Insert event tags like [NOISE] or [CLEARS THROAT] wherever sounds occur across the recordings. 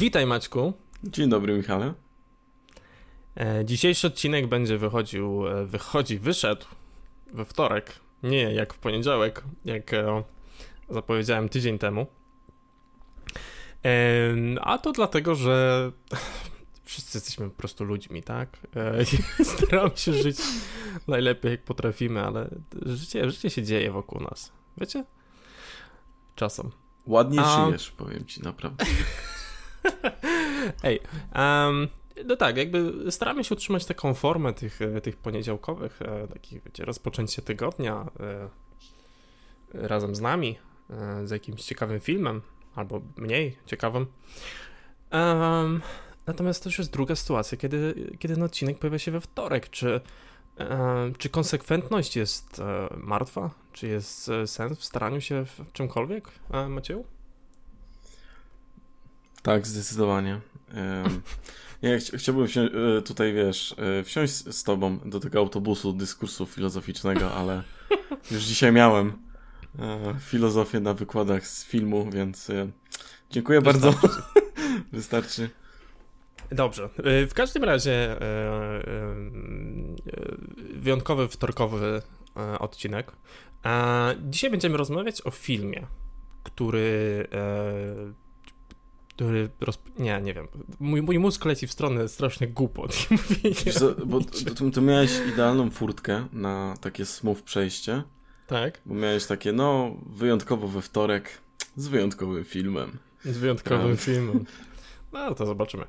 Witaj Maćku. Dzień dobry Michale. E, dzisiejszy odcinek będzie wychodził, e, wychodzi, wyszedł we wtorek, nie jak w poniedziałek, jak e, zapowiedziałem tydzień temu. A to dlatego, że [LAUGHS] wszyscy jesteśmy po prostu ludźmi, tak? [LAUGHS] Staramy się żyć najlepiej jak potrafimy, ale życie, życie się dzieje wokół nas. Wiecie? Czasem. Ładnie A... żyjesz, powiem ci, naprawdę. [LAUGHS] [LAUGHS] Ej, um, no tak, jakby staramy się utrzymać taką formę tych, e, tych poniedziałkowych, e, takich, wiecie, rozpoczęcie tygodnia e, razem z nami, z jakimś ciekawym filmem, albo mniej ciekawym. Um, natomiast też jest druga sytuacja, kiedy, kiedy ten odcinek pojawia się we wtorek. Czy, czy konsekwentność jest martwa? Czy jest sens w staraniu się w czymkolwiek, Macieju? Tak, zdecydowanie. Ja [LAUGHS] ch chciałbym e, tutaj, wiesz, e, wsiąść z tobą do tego autobusu dyskursu filozoficznego, ale [LAUGHS] już dzisiaj miałem e, filozofię na wykładach z filmu, więc dziękuję bardzo. Wystarczy. [LAUGHS] Dobrze. W każdym razie wyjątkowy wtorkowy odcinek. Dzisiaj będziemy rozmawiać o filmie, który który roz... Nie, nie wiem. Mój, mój mózg leci w stronę strasznych głupot. [LAUGHS] Co, bo to, to miałeś idealną furtkę na takie smooth przejście. Tak. Bo miałeś takie, no, wyjątkowo we wtorek z wyjątkowym filmem. Z wyjątkowym Prawda. filmem. No, to zobaczymy.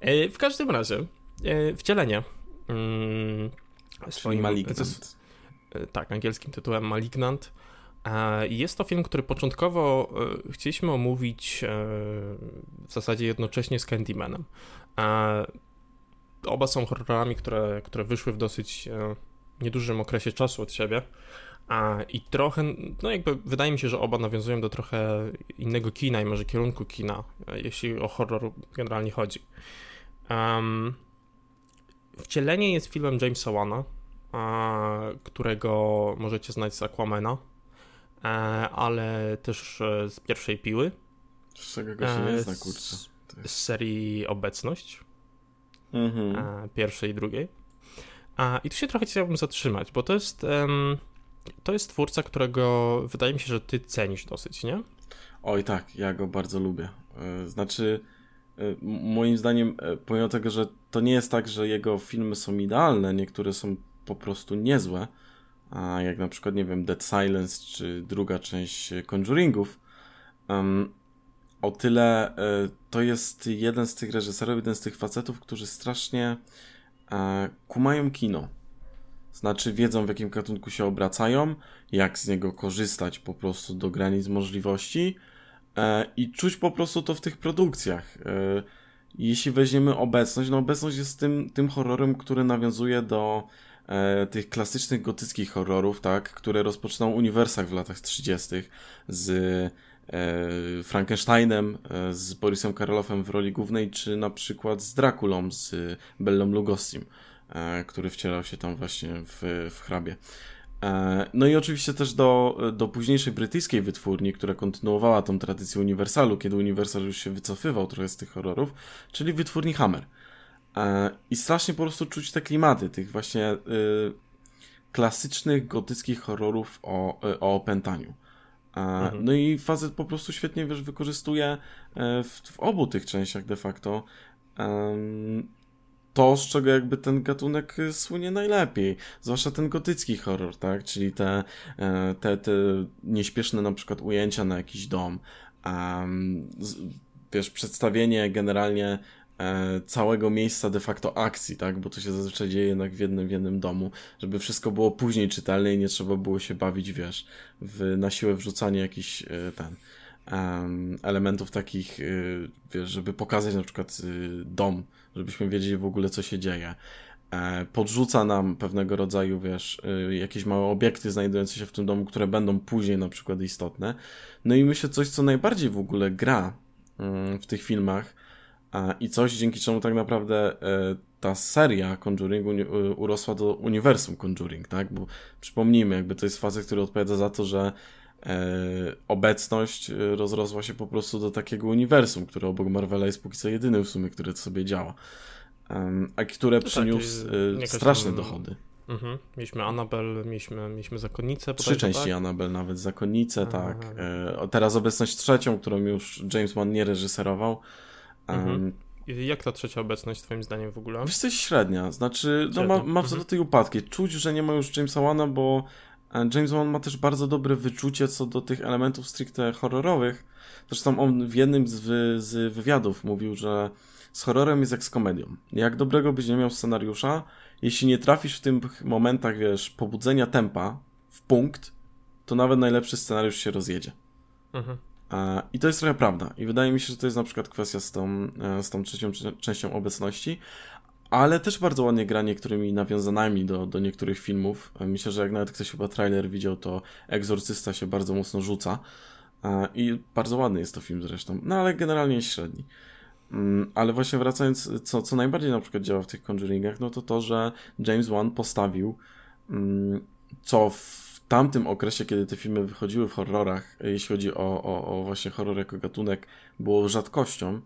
E, w każdym razie, e, wcielenie. Mm, swoim, Malignant. E, tak, angielskim tytułem Malignant jest to film, który początkowo e, chcieliśmy omówić e, w zasadzie jednocześnie z Candymanem. Oba są horrorami, które, które wyszły w dosyć e, niedużym okresie czasu od siebie. I trochę, no jakby wydaje mi się, że oba nawiązują do trochę innego kina i może kierunku kina, jeśli o horror generalnie chodzi. Wcielenie jest filmem Jamesa Wana, którego możecie znać z Aquamena ale też e, z pierwszej piły. Z czego go się nie zna, kurczę. Z, z serii Obecność. Mhm. Pierwszej i drugiej. I tu się trochę chciałbym zatrzymać, bo to jest to jest twórca, którego wydaje mi się, że ty cenisz dosyć, nie? Oj tak, ja go bardzo lubię. E, znaczy, moim zdaniem, pomimo tego, że to nie jest tak, że jego filmy są idealne, niektóre są po prostu niezłe, a jak na przykład, nie wiem, Dead Silence czy druga część Conjuringów, o tyle y, to jest jeden z tych reżyserów, jeden z tych facetów, którzy strasznie y, kumają kino. Znaczy wiedzą w jakim gatunku się obracają, jak z niego korzystać po prostu do granic możliwości y, i czuć po prostu to w tych produkcjach. Jeśli weźmiemy obecność, no obecność jest tym, tym horrorem, który nawiązuje do e, tych klasycznych gotyckich horrorów, tak, które rozpoczynał Uniwersach w latach 30. z e, Frankensteinem, e, z Borisem Karolofem w roli głównej, czy na przykład z Drakulą, z Bellą Lugossim, e, który wcielał się tam właśnie w, w hrabie. E, no i oczywiście też do, do późniejszej brytyjskiej wytwórni, która kontynuowała tą tradycję Uniwersalu, kiedy Uniwersal już się wycofywał trochę z tych horrorów, czyli wytwórni Hammer. E, I strasznie po prostu czuć te klimaty tych właśnie y, klasycznych gotyckich horrorów o, y, o opętaniu. E, mhm. No i facet po prostu świetnie, wiesz, wykorzystuje e, w, w obu tych częściach de facto to, z czego jakby ten gatunek słynie najlepiej. Zwłaszcza ten gotycki horror, tak? Czyli te, te, te nieśpieszne na przykład ujęcia na jakiś dom. Um, wiesz, przedstawienie generalnie całego miejsca de facto akcji, tak? Bo to się zazwyczaj dzieje jednak w jednym, w jednym domu, żeby wszystko było później czytelne i nie trzeba było się bawić, wiesz, w, na siłę wrzucanie jakichś e, ten elementów takich, e, wiesz, żeby pokazać na przykład dom, żebyśmy wiedzieli w ogóle, co się dzieje. Podrzuca nam pewnego rodzaju, wiesz, jakieś małe obiekty znajdujące się w tym domu, które będą później na przykład istotne. No i myślę, coś, co najbardziej w ogóle gra mm, w tych filmach, i coś, dzięki czemu tak naprawdę e, ta seria Conjuring urosła do uniwersum Conjuring, tak? Bo przypomnijmy, jakby to jest facet, który odpowiada za to, że obecność rozrosła się po prostu do takiego uniwersum, które obok Marvela jest póki co jedyny w sumie, który sobie działa. a które no przyniósł tak, straszne tam... dochody. Mhm. Mieliśmy Annabel, mieliśmy, mieliśmy Zakonnicę. Trzy części tak? Annabel, nawet Zakonnicę, tak. E, teraz obecność trzecią, którą już James Wan nie reżyserował. Mhm. Jak ta trzecia obecność twoim zdaniem w ogóle? Wiesz, coś średnia. Znaczy, no, ma, ma mhm. tej upadki. Czuć, że nie ma już Jamesa Wana, bo e, James Wan ma też bardzo dobre wyczucie co do tych elementów stricte horrorowych. Zresztą on w jednym z, wy, z wywiadów mówił, że z horrorem jest jak z komedią. Jak dobrego byś nie miał scenariusza, jeśli nie trafisz w tych momentach, wiesz, pobudzenia tempa w punkt, to nawet najlepszy scenariusz się rozjedzie. Mhm. I to jest trochę prawda. I wydaje mi się, że to jest na przykład kwestia z tą, e, z tą trzecią częścią obecności, ale też bardzo ładnie gra niektórymi nawiązaniami do, do niektórych filmów. E, myślę, że jak nawet ktoś chyba trailer widział, to Egzorcysta się bardzo mocno rzuca. I bardzo ładny jest to film zresztą. No ale generalnie średni. Mm, ale właśnie wracając, co, co najbardziej na przykład działa w tych Conjuringach, no to to, że James Wan postawił, mm, co w tamtym okresie, kiedy te filmy wychodziły w horrorach, jeśli chodzi o, o, o właśnie horror jako gatunek, było rzadkością,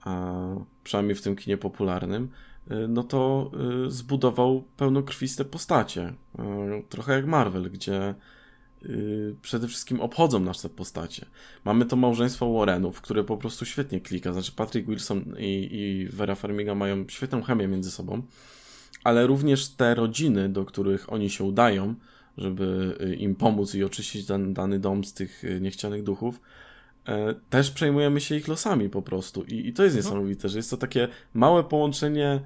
a przynajmniej w tym kinie popularnym, y, no to y, zbudował pełnokrwiste postacie. Trochę jak Marvel, gdzie przede wszystkim obchodzą nas te postacie. Mamy to małżeństwo Warrenów, które po prostu świetnie klika. Znaczy Patrick Wilson i, i Vera Farmiga mają świetną chemię między sobą, ale również te rodziny, do których oni się udają, żeby y, im pomóc i oczyścić dan, dany dom z tych y, niechcianych duchów, e, też przejmujemy się ich losami po prostu. I, i to jest mhm. niesamowite, że jest to takie małe połączenie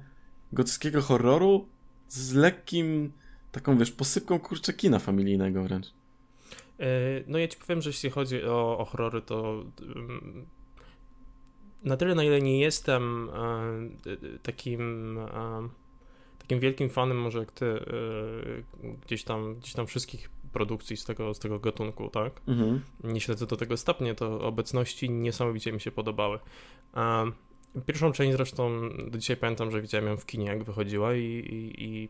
gotyckiego horroru z lekkim, taką wiesz, posypką kurczakina familijnego wręcz. E, no ja ci powiem, że jeśli chodzi o, o horrory, to mm, na tyle, na ile nie jestem e, takim takim wielkim fanem może jak ty gdzieś tam, gdzieś tam wszystkich produkcji z tego, z tego gatunku, tak? Mhm. Nie śledzę do tego stopnia, to obecności niesamowicie mi się podobały. Pierwszą część zresztą do dzisiaj pamiętam, że widziałem ją w kinie, jak wychodziła i, i, i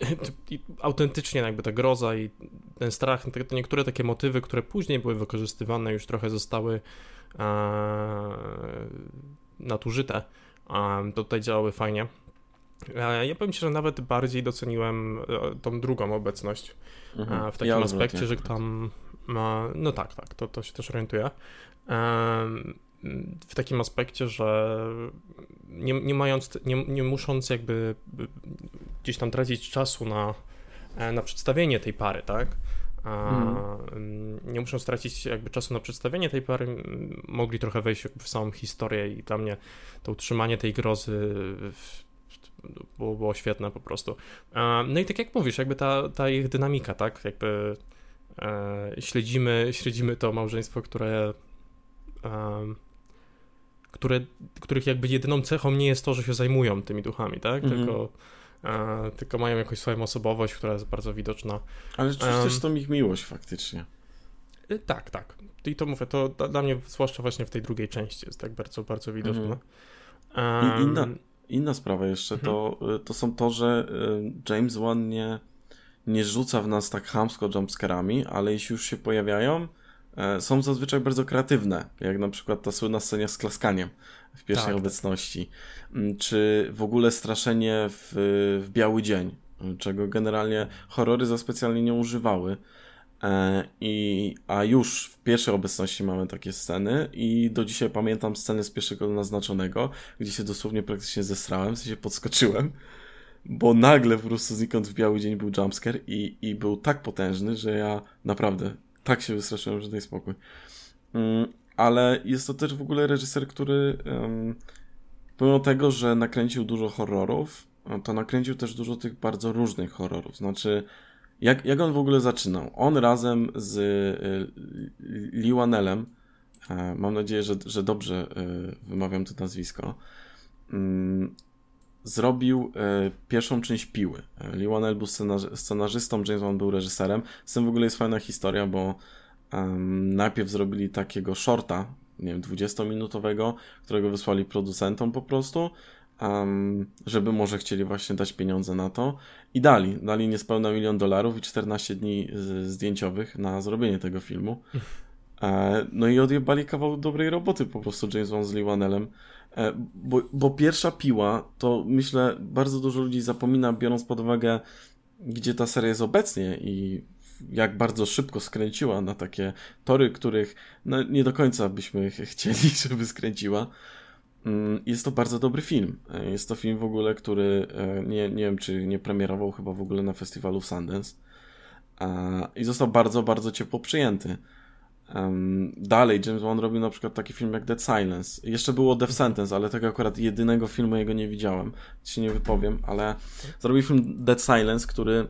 [LAUGHS] i autentycznie jakby ta groza i ten strach, te, niektóre takie motywy, które później były wykorzystywane, już trochę zostały e, nadużyte. E, to tutaj działały fajnie. E, ja powiem Ci, że nawet bardziej doceniłem e, tą drugą obecność e, mhm. w takim ja aspekcie, że tam no tak, tak, to, to się też orientuje w takim aspekcie, że nie, nie mając, nie, nie musząc jakby gdzieś tam tracić czasu na, na przedstawienie tej pary, tak? Hmm. Nie muszą stracić jakby czasu na przedstawienie tej pary, mogli trochę wejść w samą historię i dla mnie to utrzymanie tej grozy było, było świetne po prostu. No i tak jak mówisz, jakby ta, ta ich dynamika, tak? Jakby e, śledzimy, śledzimy to małżeństwo, które które, których jakby jedyną cechą nie jest to, że się zajmują tymi duchami, tak? Mm. Tylko, e, tylko mają jakąś swoją osobowość, która jest bardzo widoczna. Ale czy um, też to ich miłość faktycznie. Tak, tak. I to mówię, to dla mnie, zwłaszcza właśnie w tej drugiej części jest tak bardzo, bardzo widoczne. Um, inna, inna sprawa jeszcze to, mhm. to są to, że y, James Wan nie, nie rzuca w nas tak hamsko jumpscarami, ale jeśli już się pojawiają, E, są zazwyczaj bardzo kreatywne, jak na przykład ta słynna scena z klaskaniem w pierwszej tak, obecności, mm, czy w ogóle straszenie w, w biały dzień, czego generalnie horrory za specjalnie nie używały. E, I, a już w pierwszej obecności mamy takie sceny i do dzisiaj pamiętam scenę z pierwszego naznaczonego, gdzie się dosłownie praktycznie zesrałem, w sensie podskoczyłem, bo nagle po prostu znikąd w biały dzień był jumpscare i, i był tak potężny, że ja naprawdę tak się wystraszyłem, że daj spokój. Um, ale jest to też w ogóle reżyser, który pomimo tego, że nakręcił dużo horrorów, to nakręcił też dużo tych bardzo różnych horrorów. Znaczy, jak, jak on w ogóle zaczynał? On razem z y, Liwanelem, y, mam nadzieję, że, że dobrze y, wymawiam to nazwisko, mm, zrobił e, pierwszą część Piły. E, Lee Wanell był scenarzystą, James Wan był reżyserem. Z tym w ogóle jest fajna historia, bo najpierw zrobili takiego shorta, nie wiem, 20-minutowego, którego wysłali producentom po prostu, żeby może chcieli właśnie dać pieniądze na to. I dali. Dali niespełna milion dolarów i 14 dni zdjęciowych na zrobienie tego filmu. E, no i odjebali kawał dobrej roboty po prostu James Wan z Lee Wanellem. E, bo, bo pierwsza piła, to myślę, bardzo dużo ludzi zapomina, biorąc pod uwagę, gdzie ta seria jest obecnie i jak bardzo szybko skręciła na takie tory, których no, nie do końca byśmy [LAUGHS] chcieli, żeby skręciła. Mm, jest to bardzo dobry film. E, jest to film w ogóle, który nie, nie wiem, czy nie premierował chyba w ogóle na festiwalu w Sundance. I został bardzo, bardzo ciepło przyjęty. Dalej James Wan robił na przykład taki film jak Dead Silence. Jeszcze było Death Sentence, ale tego akurat jedynego filmu jego nie widziałem. Ci nie wypowiem, ale zrobił film Dead Silence, który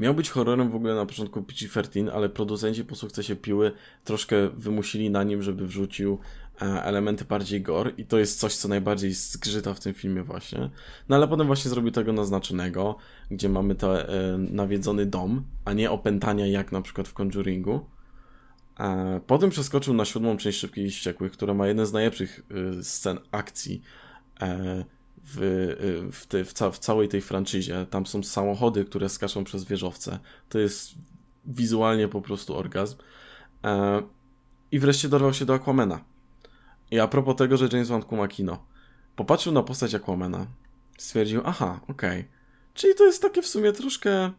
miał być horrorem w ogóle na początku PG-13, ale producenci po sukcesie Piły troszkę wymusili na nim, żeby wrzucił e, elementy bardziej gore i to jest coś, co najbardziej zgrzyta w tym filmie właśnie. No ale potem właśnie zrobił tego naznaczonego, gdzie mamy ten e, nawiedzony dom, a nie opętania jak na przykład w Conjuringu. E, potem przeskoczył na siódmą część Szybkich i Wściekłych, która ma jeden z najlepszych y, scen akcji e, w, y, w, te, w, ca w, całej tej franczyzie. Tam są samochody, które skaczą przez wieżowce. To jest wizualnie po prostu orgazm. E, I wreszcie dorwał się do Aquamena. I a propos tego, że James Wan kuma kino. Popatrzył na postać Aquamena. Stwierdził, aha, okej. Okay. Czyli to jest takie w sumie troszkę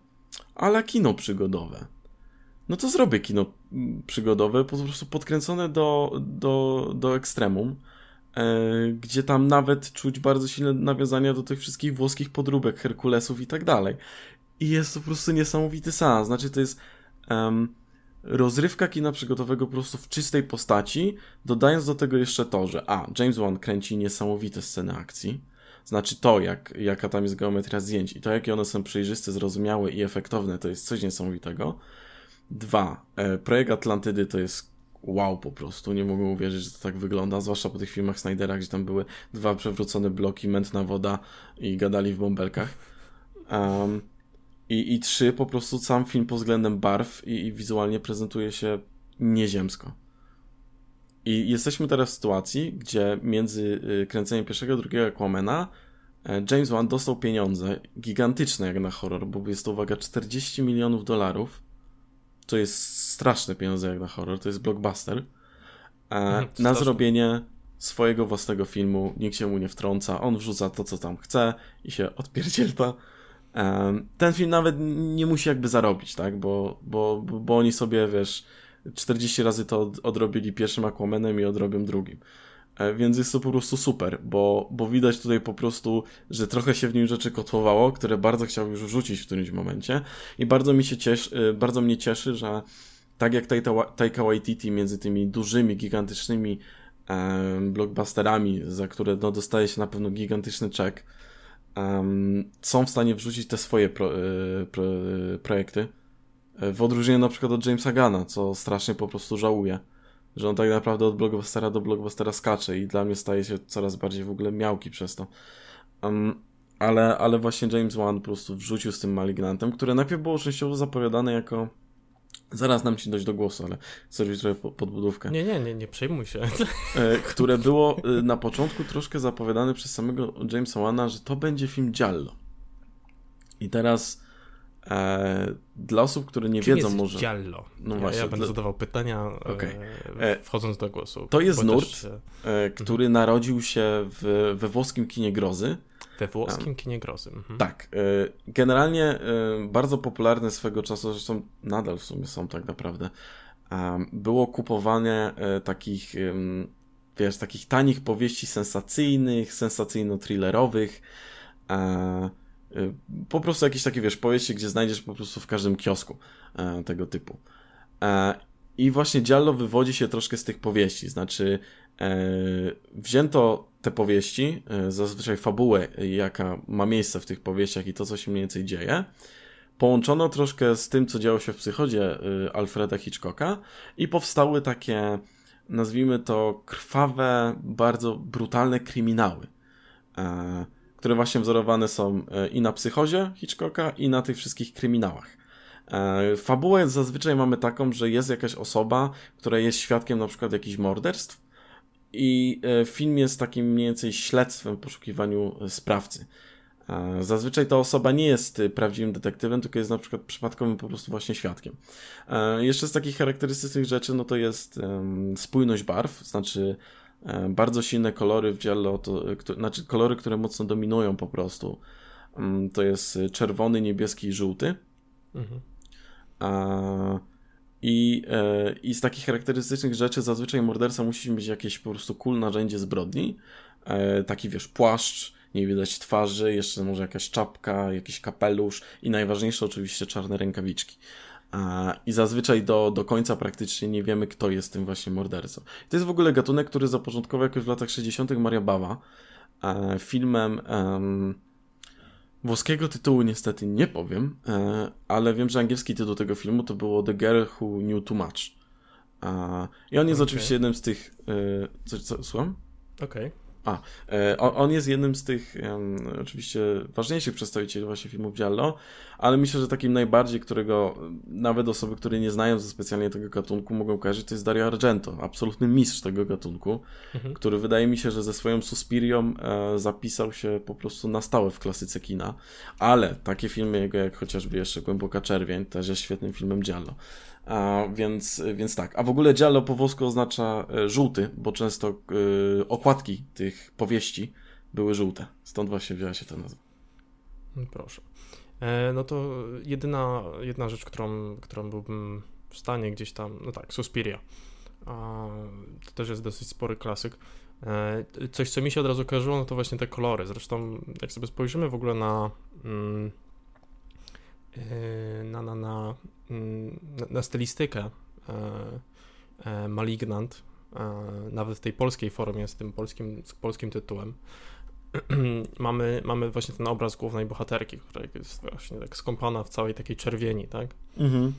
ale kino przygodowe no to zrobię kino przygodowe, po prostu podkręcone do, do, do ekstremum, e, gdzie tam nawet czuć bardzo silne nawiązania do tych wszystkich włoskich podróbek, Herkulesów i tak dalej. I jest to po prostu niesamowity seans. Znaczy, to jest um, rozrywka kina przygotowego po prostu w czystej postaci, dodając do tego jeszcze to, że a, James Wan kręci niesamowite sceny akcji, znaczy to, jak, jaka tam jest geometria zdjęć i to, jakie one są przejrzyste, zrozumiałe i efektowne, to jest coś niesamowitego. Dwa, e, projekt Atlantydy to jest wow po prostu. Nie mogę uwierzyć, że to tak wygląda, zwłaszcza po tych filmach Snydera, gdzie tam były dwa przewrócone bloki, mętna woda i gadali w bąbelkach. Um, i, I trzy, po prostu sam film pod względem barw i, i wizualnie prezentuje się nieziemsko. I jesteśmy teraz w sytuacji, gdzie między y, kręceniem pierwszego i drugiego Aquamena e, James Wan dostał pieniądze gigantyczne jak na horror, bo jest to uwaga 40 milionów dolarów to jest straszne pieniądze jak na horror, to jest blockbuster, mhm, na zrobienie swojego własnego filmu, nikt się mu nie wtrąca, on wrzuca to, co tam chce i się odpierdzielta. Ten film nawet nie musi jakby zarobić, tak, bo, bo, bo oni sobie, wiesz, 40 razy to odrobili pierwszym Aquamanem i odrobią drugim. E, więc jest to po prostu super, bo, bo widać tutaj po prostu, że trochę się w nim rzeczy kotłowało, które bardzo chciał już wrzucić w którymś momencie i bardzo mi się cieszy, e, bardzo mnie cieszy, że tak jak Taika Waititi między tymi dużymi, gigantycznymi blockbusterami, za które no, dostaje się na pewno gigantyczny czek, um, są w stanie wrzucić te swoje pro, pro, projekty. W odróżnieniu na przykład od Jamesa Gana, co strasznie po prostu żałuję że on tak naprawdę od blockbustera do blockbustera skacze i dla mnie staje się coraz bardziej w ogóle miałki przez to. Um, ale, ale właśnie James Wan po prostu wrzucił z tym Malignantem, które najpierw było częściowo zapowiadane jako Zaraz nam ci dojść do głosu, ale zrobić trochę podbudówkę. Nie, nie, nie, nie przejmuj się. E, które było e, na początku troszkę zapowiadane przez samego Jamesa Wana, że to będzie film Giallo. I teraz E, dla osób, które nie Czym wiedzą jest może. Giallo? No ja, właśnie. Ja będę dla... zadawał pytania okay. e, wchodząc do głosu. To jest nurt, też... e, który mhm. narodził się w, we włoskim kinie grozy. We włoskim kinie grozy. Mhm. Tak. E, generalnie e, bardzo popularne swego czasu, zresztą nadal w sumie są tak naprawdę, było kupowanie e, takich, wiesz, takich tanich powieści sensacyjnych, sensacyjno-thrillerowych. Y, po prostu jakieś takie, wiesz, powieści, gdzie znajdziesz po prostu w każdym kiosku e, tego typu. E, I właśnie Giallo wywodzi się troszkę z tych powieści, znaczy e, wzięto te powieści, zazwyczaj fabułę, jaka ma miejsce w tych powieściach i to, co się mniej więcej dzieje, połączono troszkę z tym, co działo się w psychodzie Alfreda Hitchcocka i powstały takie, nazwijmy to, krwawe, bardzo brutalne kryminały które właśnie wzorowane są e, i na psychozie Hitchcocka, i na tych wszystkich kryminałach. E, fabułę zazwyczaj mamy taką, że jest jakaś osoba, która jest świadkiem na przykład jakichś morderstw I film jest takim mniej więcej śledztwem w poszukiwaniu sprawcy. Zazwyczaj ta osoba nie jest prawdziwym detektywem, tylko jest na przykład przypadkowym po prostu właśnie świadkiem. Jeszcze z takich charakterystycznych rzeczy, no to jest spójność barw, znaczy bardzo silne kolory w Giallo, to, znaczy kolory, które mocno dominują po prostu. To jest czerwony, niebieski i żółty. Mhm. I, e, I z takich charakterystycznych rzeczy zazwyczaj morderca musi mieć jakieś po prostu cool narzędzie zbrodni. E, taki wiesz, płaszcz, nie widać twarzy, jeszcze może jakaś czapka, jakiś kapelusz i najważniejsze oczywiście czarne rękawiczki. I zazwyczaj do, do końca praktycznie nie wiemy, kto jest tym właśnie mordercą. To jest w ogóle gatunek, który zapoczątkował jakoś w latach 60. Maria Bawa e, filmem. Um, Włoskiego tytułu niestety nie powiem, e, ale wiem, że angielski tytuł tego filmu to było The Girl Who Knew Too Much. I on jest okay. oczywiście jednym z tych. E, co, co, słucham? Okej. Okay. A, e, on jest jednym z tych oczywiście ważniejszych przedstawicieli właśnie filmów Giallo, ale myślę, że takim najbardziej, którego nawet osoby, które nie znają za specjalnie tego gatunku mogą kojarzyć, to jest Dario Argento, absolutny mistrz tego gatunku, mhm. który wydaje mi się, że ze swoją Suspirią e, zapisał się po prostu na stałe w klasyce kina, ale takie filmy jego jak chociażby jeszcze Głęboka Czerwień też jest świetnym filmem Giallo. A, więc, więc tak. A w ogóle giallo po włosku oznacza e, żółty, bo często y, okładki tych powieści były żółte. Stąd właśnie wzięła się ta nazwa. No proszę. E, no to jedyna, jedna rzecz, którą, którą byłbym w stanie gdzieś tam, no tak, Suspiria. A, to też jest dosyć spory klasyk. E, coś, co mi się od razu kojarzyło, no to właśnie te kolory. Zresztą, jak sobie spojrzymy w ogóle na. Mm, na, na, na, mm, na, stylistykę e, e, Malignant, e, nawet w tej polskiej formie, z tym polskim, z polskim tytułem, [CLEARS THROAT] mamy, mamy właśnie ten obraz głównej bohaterki, która jest właśnie tak skąpana w całej takiej czerwieni, tak? Mhm.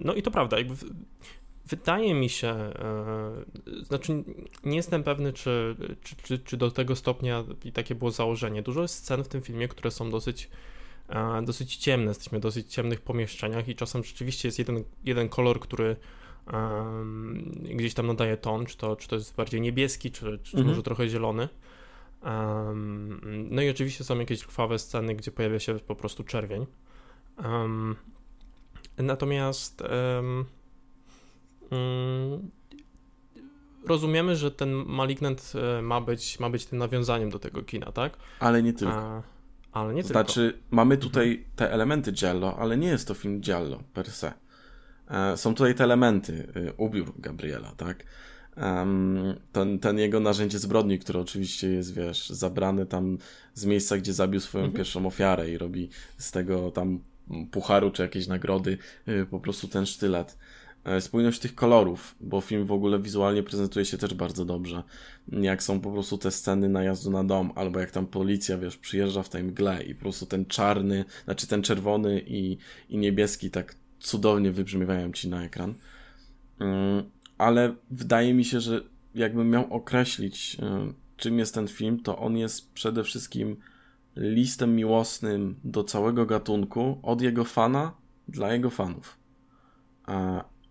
no i to prawda, jakby wydaje mi się, znaczy nie jestem pewny, czy, czy, czy, czy do tego stopnia i takie było założenie. Dużo jest scen w tym filmie, które są dosyć dosyć ciemne, jesteśmy w dosyć ciemnych pomieszczeniach i czasem rzeczywiście jest jeden, jeden kolor, który um, gdzieś tam nadaje ton, czy to, czy to jest bardziej niebieski, czy, czy mhm. może trochę zielony. Um, no i oczywiście są jakieś krwawe sceny, gdzie pojawia się po prostu czerwień. Um, natomiast um, rozumiemy, że ten Malignant e, ma być, ma być tym nawiązaniem do tego kina, tak? Ale nie tylko. A, ale nie Znaczy, tylko. mamy tutaj mhm. te elementy Giallo, ale nie jest to film Giallo per se. E, są tutaj te elementy, e, ubiór Gabriela, tak? ten, ten jego narzędzie zbrodni, które oczywiście jest, wiesz, zabrany tam z miejsca, gdzie zabił swoją mhm. pierwszą ofiarę i robi z tego tam pucharu czy jakiejś nagrody e, po prostu ten sztylet. E, spójność tych kolorów, bo film w ogóle wizualnie prezentuje się też bardzo dobrze. Jak są po prostu te sceny najazdu na dom, albo jak tam policja, wiesz, przyjeżdża w tej mgle i po prostu ten czarny, znaczy ten czerwony i, i niebieski tak cudownie wybrzmiewają ci na ekran. Mm, ale wydaje mi się, że jakbym miał określić, e, czym jest ten film, to on jest przede wszystkim listem miłosnym do całego gatunku, od jego fana dla jego fanów.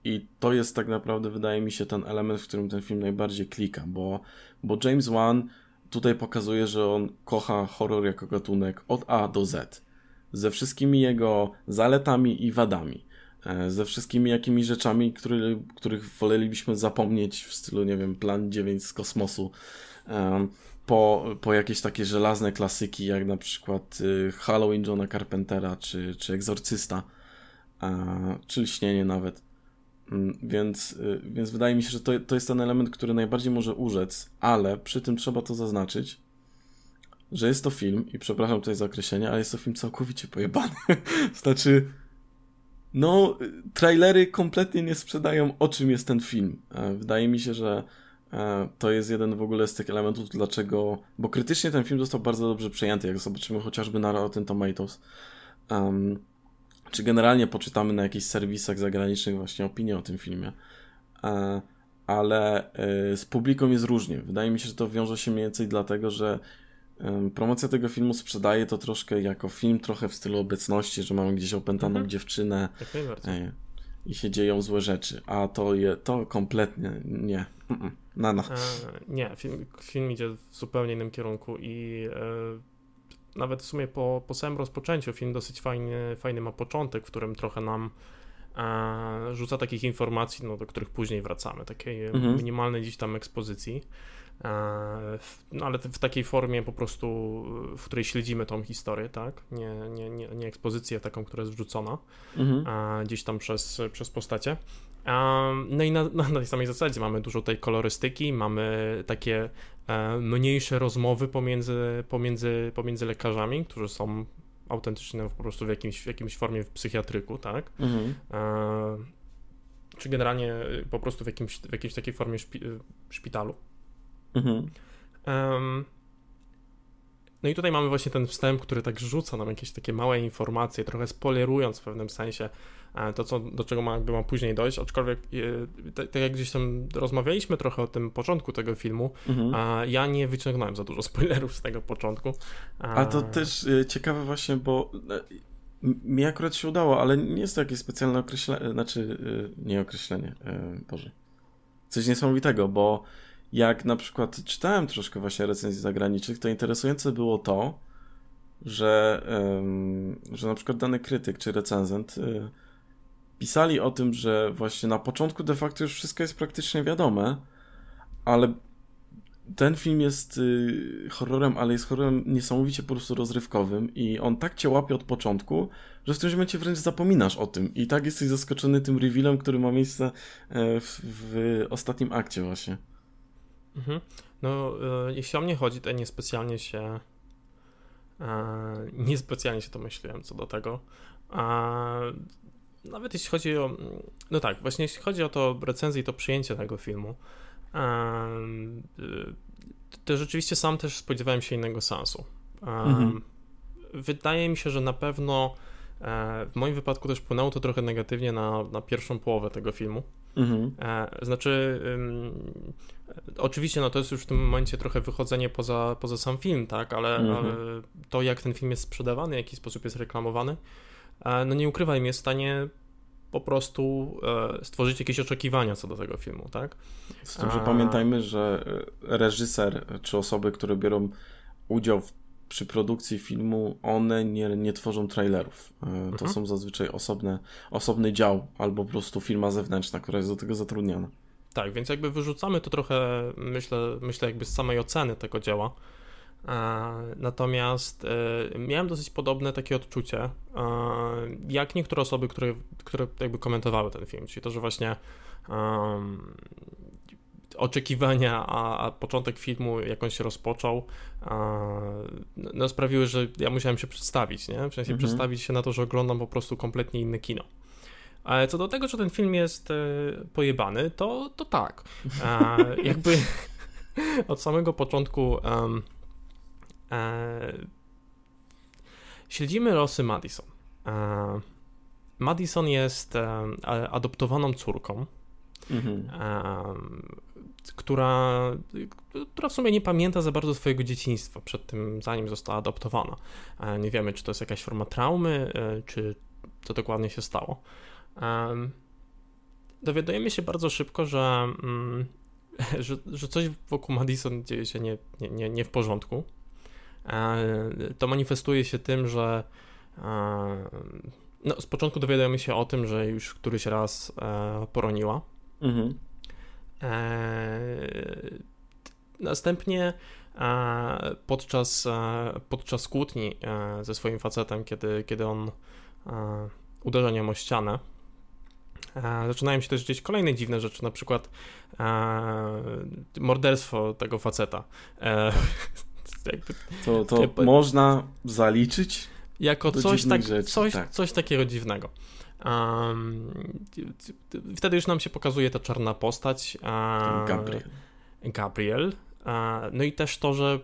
I to jest tak naprawdę, wydaje mi się, ten element, w którym ten film najbardziej klika, bo, bo James Wan tutaj pokazuje, że on kocha horror jako gatunek od A do Z. Ze wszystkimi jego zaletami i wadami. E, ze wszystkimi jakimi rzeczami, który, których wolelibyśmy zapomnieć w stylu, nie wiem, Plan 9 z kosmosu. E, po, po jakieś takie żelazne klasyki, jak na przykład y, Halloween Johna Carpentera, czy, czy Egzorcysta, e, czy Lśnienie nawet. Mm, więc, y, więc wydaje mi się, że to, to jest ten element, który najbardziej może urzec, ale przy tym trzeba to zaznaczyć, że jest to film, i przepraszam tutaj za określenie, ale jest to film całkowicie pojebany. [LAUGHS] znaczy, no, trailery kompletnie nie sprzedają, o czym jest ten film. E, wydaje mi się, że e, to jest jeden w ogóle z tych elementów, dlaczego. Bo krytycznie ten film został bardzo dobrze przyjęty, jak zobaczymy chociażby na Rotten Tomatoes. Um, czy generalnie poczytamy na jakichś serwisach zagranicznych właśnie opinie o tym filmie. E, ale e, z publiką jest różnie. Wydaje mi się, że to wiąże się mniej więcej dlatego, że promocja tego filmu sprzedaje to troszkę jako film trochę w stylu obecności, że mamy gdzieś opętaną mhm. dziewczynę. I się dzieją złe rzeczy, a to je, to kompletnie nie. Nana. E, nie, film, film idzie w zupełnie innym kierunku i e, nawet w sumie po, po samym rozpoczęciu film dosyć fajny, fajny ma początek, w którym trochę nam e, rzuca takich informacji, no, do których później wracamy, takiej mhm. minimalnej gdzieś tam ekspozycji. E, no ale w takiej formie po prostu, w której śledzimy tą historię, tak? Nie, nie, nie, nie ekspozycję taką, która jest wrzucona mhm. gdzieś tam przez, przez postacie. No i na, na, tej samej zasadzie mamy dużo tej kolorystyki, mamy takie e, mniejsze rozmowy pomiędzy, pomiędzy, pomiędzy lekarzami, którzy są autentycznie po prostu w jakimś, w jakimś formie w psychiatryku, tak? Mhm. E, czy generalnie po prostu w, jakimś, w jakiejś takiej formie szpi, szpitalu. Mhm. Um, no i tutaj mamy właśnie ten wstęp, który tak rzuca nam jakieś takie małe informacje, trochę spoilerując w pewnym sensie e, to, co, do czego ma, ma później dojść, aczkolwiek e, tak, jak gdzieś tam rozmawialiśmy trochę o tym początku tego filmu, mhm. a ja nie wyciągnąłem za dużo spoilerów z tego początku. A, a to też e, ciekawe właśnie, bo mi akurat się udało, ale nie jest to jakieś specjalne określenie, znaczy nie określenie, Boże. Coś niesamowitego, bo jak na przykład czytałem troszkę właśnie recenzji zagranicznych, to interesujące było to, że, że na przykład dany krytyk czy recenzent y, pisali o tym, że właśnie na początku de facto już wszystko jest praktycznie wiadome, ale ten film jest y, horrorem, ale jest horrorem niesamowicie po prostu rozrywkowym i on tak cię łapie od początku, że w tym momencie wręcz zapominasz o tym i tak jesteś zaskoczony tym revealem, który ma miejsce e, w, w ostatnim akcie właśnie. Mhm. No, e, jeśli o mnie chodzi, to niespecjalnie się e, niespecjalnie się to myślałem co do tego. Nawet jeśli chodzi o. No tak, właśnie jeśli chodzi o to recenzję i to przyjęcie tego filmu, e, to rzeczywiście sam też spodziewałem się innego sensu. Mhm. Wydaje mi się, że na pewno w moim wypadku też wpłynęło to trochę negatywnie na, na pierwszą połowę tego filmu. Mhm. Znaczy, oczywiście, no to jest już w tym momencie trochę wychodzenie poza, poza sam film, tak, ale, mhm. ale to, jak ten film jest sprzedawany, w jaki sposób jest reklamowany, e, no nie ukrywajmy, jest w stanie po prostu e, stworzyć jakieś oczekiwania co do tego filmu, tak? Z tym, że A... pamiętajmy, że e, reżyser czy osoby, które biorą udział w przy produkcji filmu one nie, nie tworzą trailerów. To mhm. są zazwyczaj osobne, osobny dział albo po prostu firma zewnętrzna, która jest do tego zatrudniona. Tak, więc jakby wyrzucamy to trochę, myślę, myślę jakby z samej oceny tego dzieła. Natomiast e, miałem dosyć podobne takie odczucie, jak niektóre osoby, które, które jakby komentowały ten film, czyli to, że właśnie oczekiwania, a, a, początek filmu, jak on się rozpoczął, no, sprawiły, że ja musiałem się przedstawić, nie? W sensie mhm. przedstawić się na to, że oglądam po prostu kompletnie inne kino. Ale co do tego, że ten film jest e, pojebany, to, to tak. [LAUGHS] Jakby [LAUGHS] od samego początku um, e, śledzimy losy Madison. E, Madison jest e, adoptowaną córką, mhm. która, która w sumie nie pamięta za bardzo swojego dzieciństwa przed tym, zanim została adoptowana. E, nie wiemy, czy to jest jakaś forma traumy, czy co dokładnie się stało. Dowiadujemy się bardzo szybko, że, mm, [LAUGHS] że, że coś wokół Madison dzieje się nie, nie, nie w porządku. E, to manifestuje się tym, że e, no, z początku dowiadujemy się o tym, że już któryś raz e, poroniła. Mhm. Następnie podczas, podczas kłótni ze swoim facetem, kiedy, kiedy on uderzeniem o ścianę, zaczynają się też dziać kolejne dziwne rzeczy, na przykład e, morderstwo tego faceta. E, [LAUGHS] to to można zaliczyć jako coś, tak, coś, tak. coś takiego dziwnego. Wtedy już nam się pokazuje ta czarna postać. Gabriel. Gabriel. no i też to, że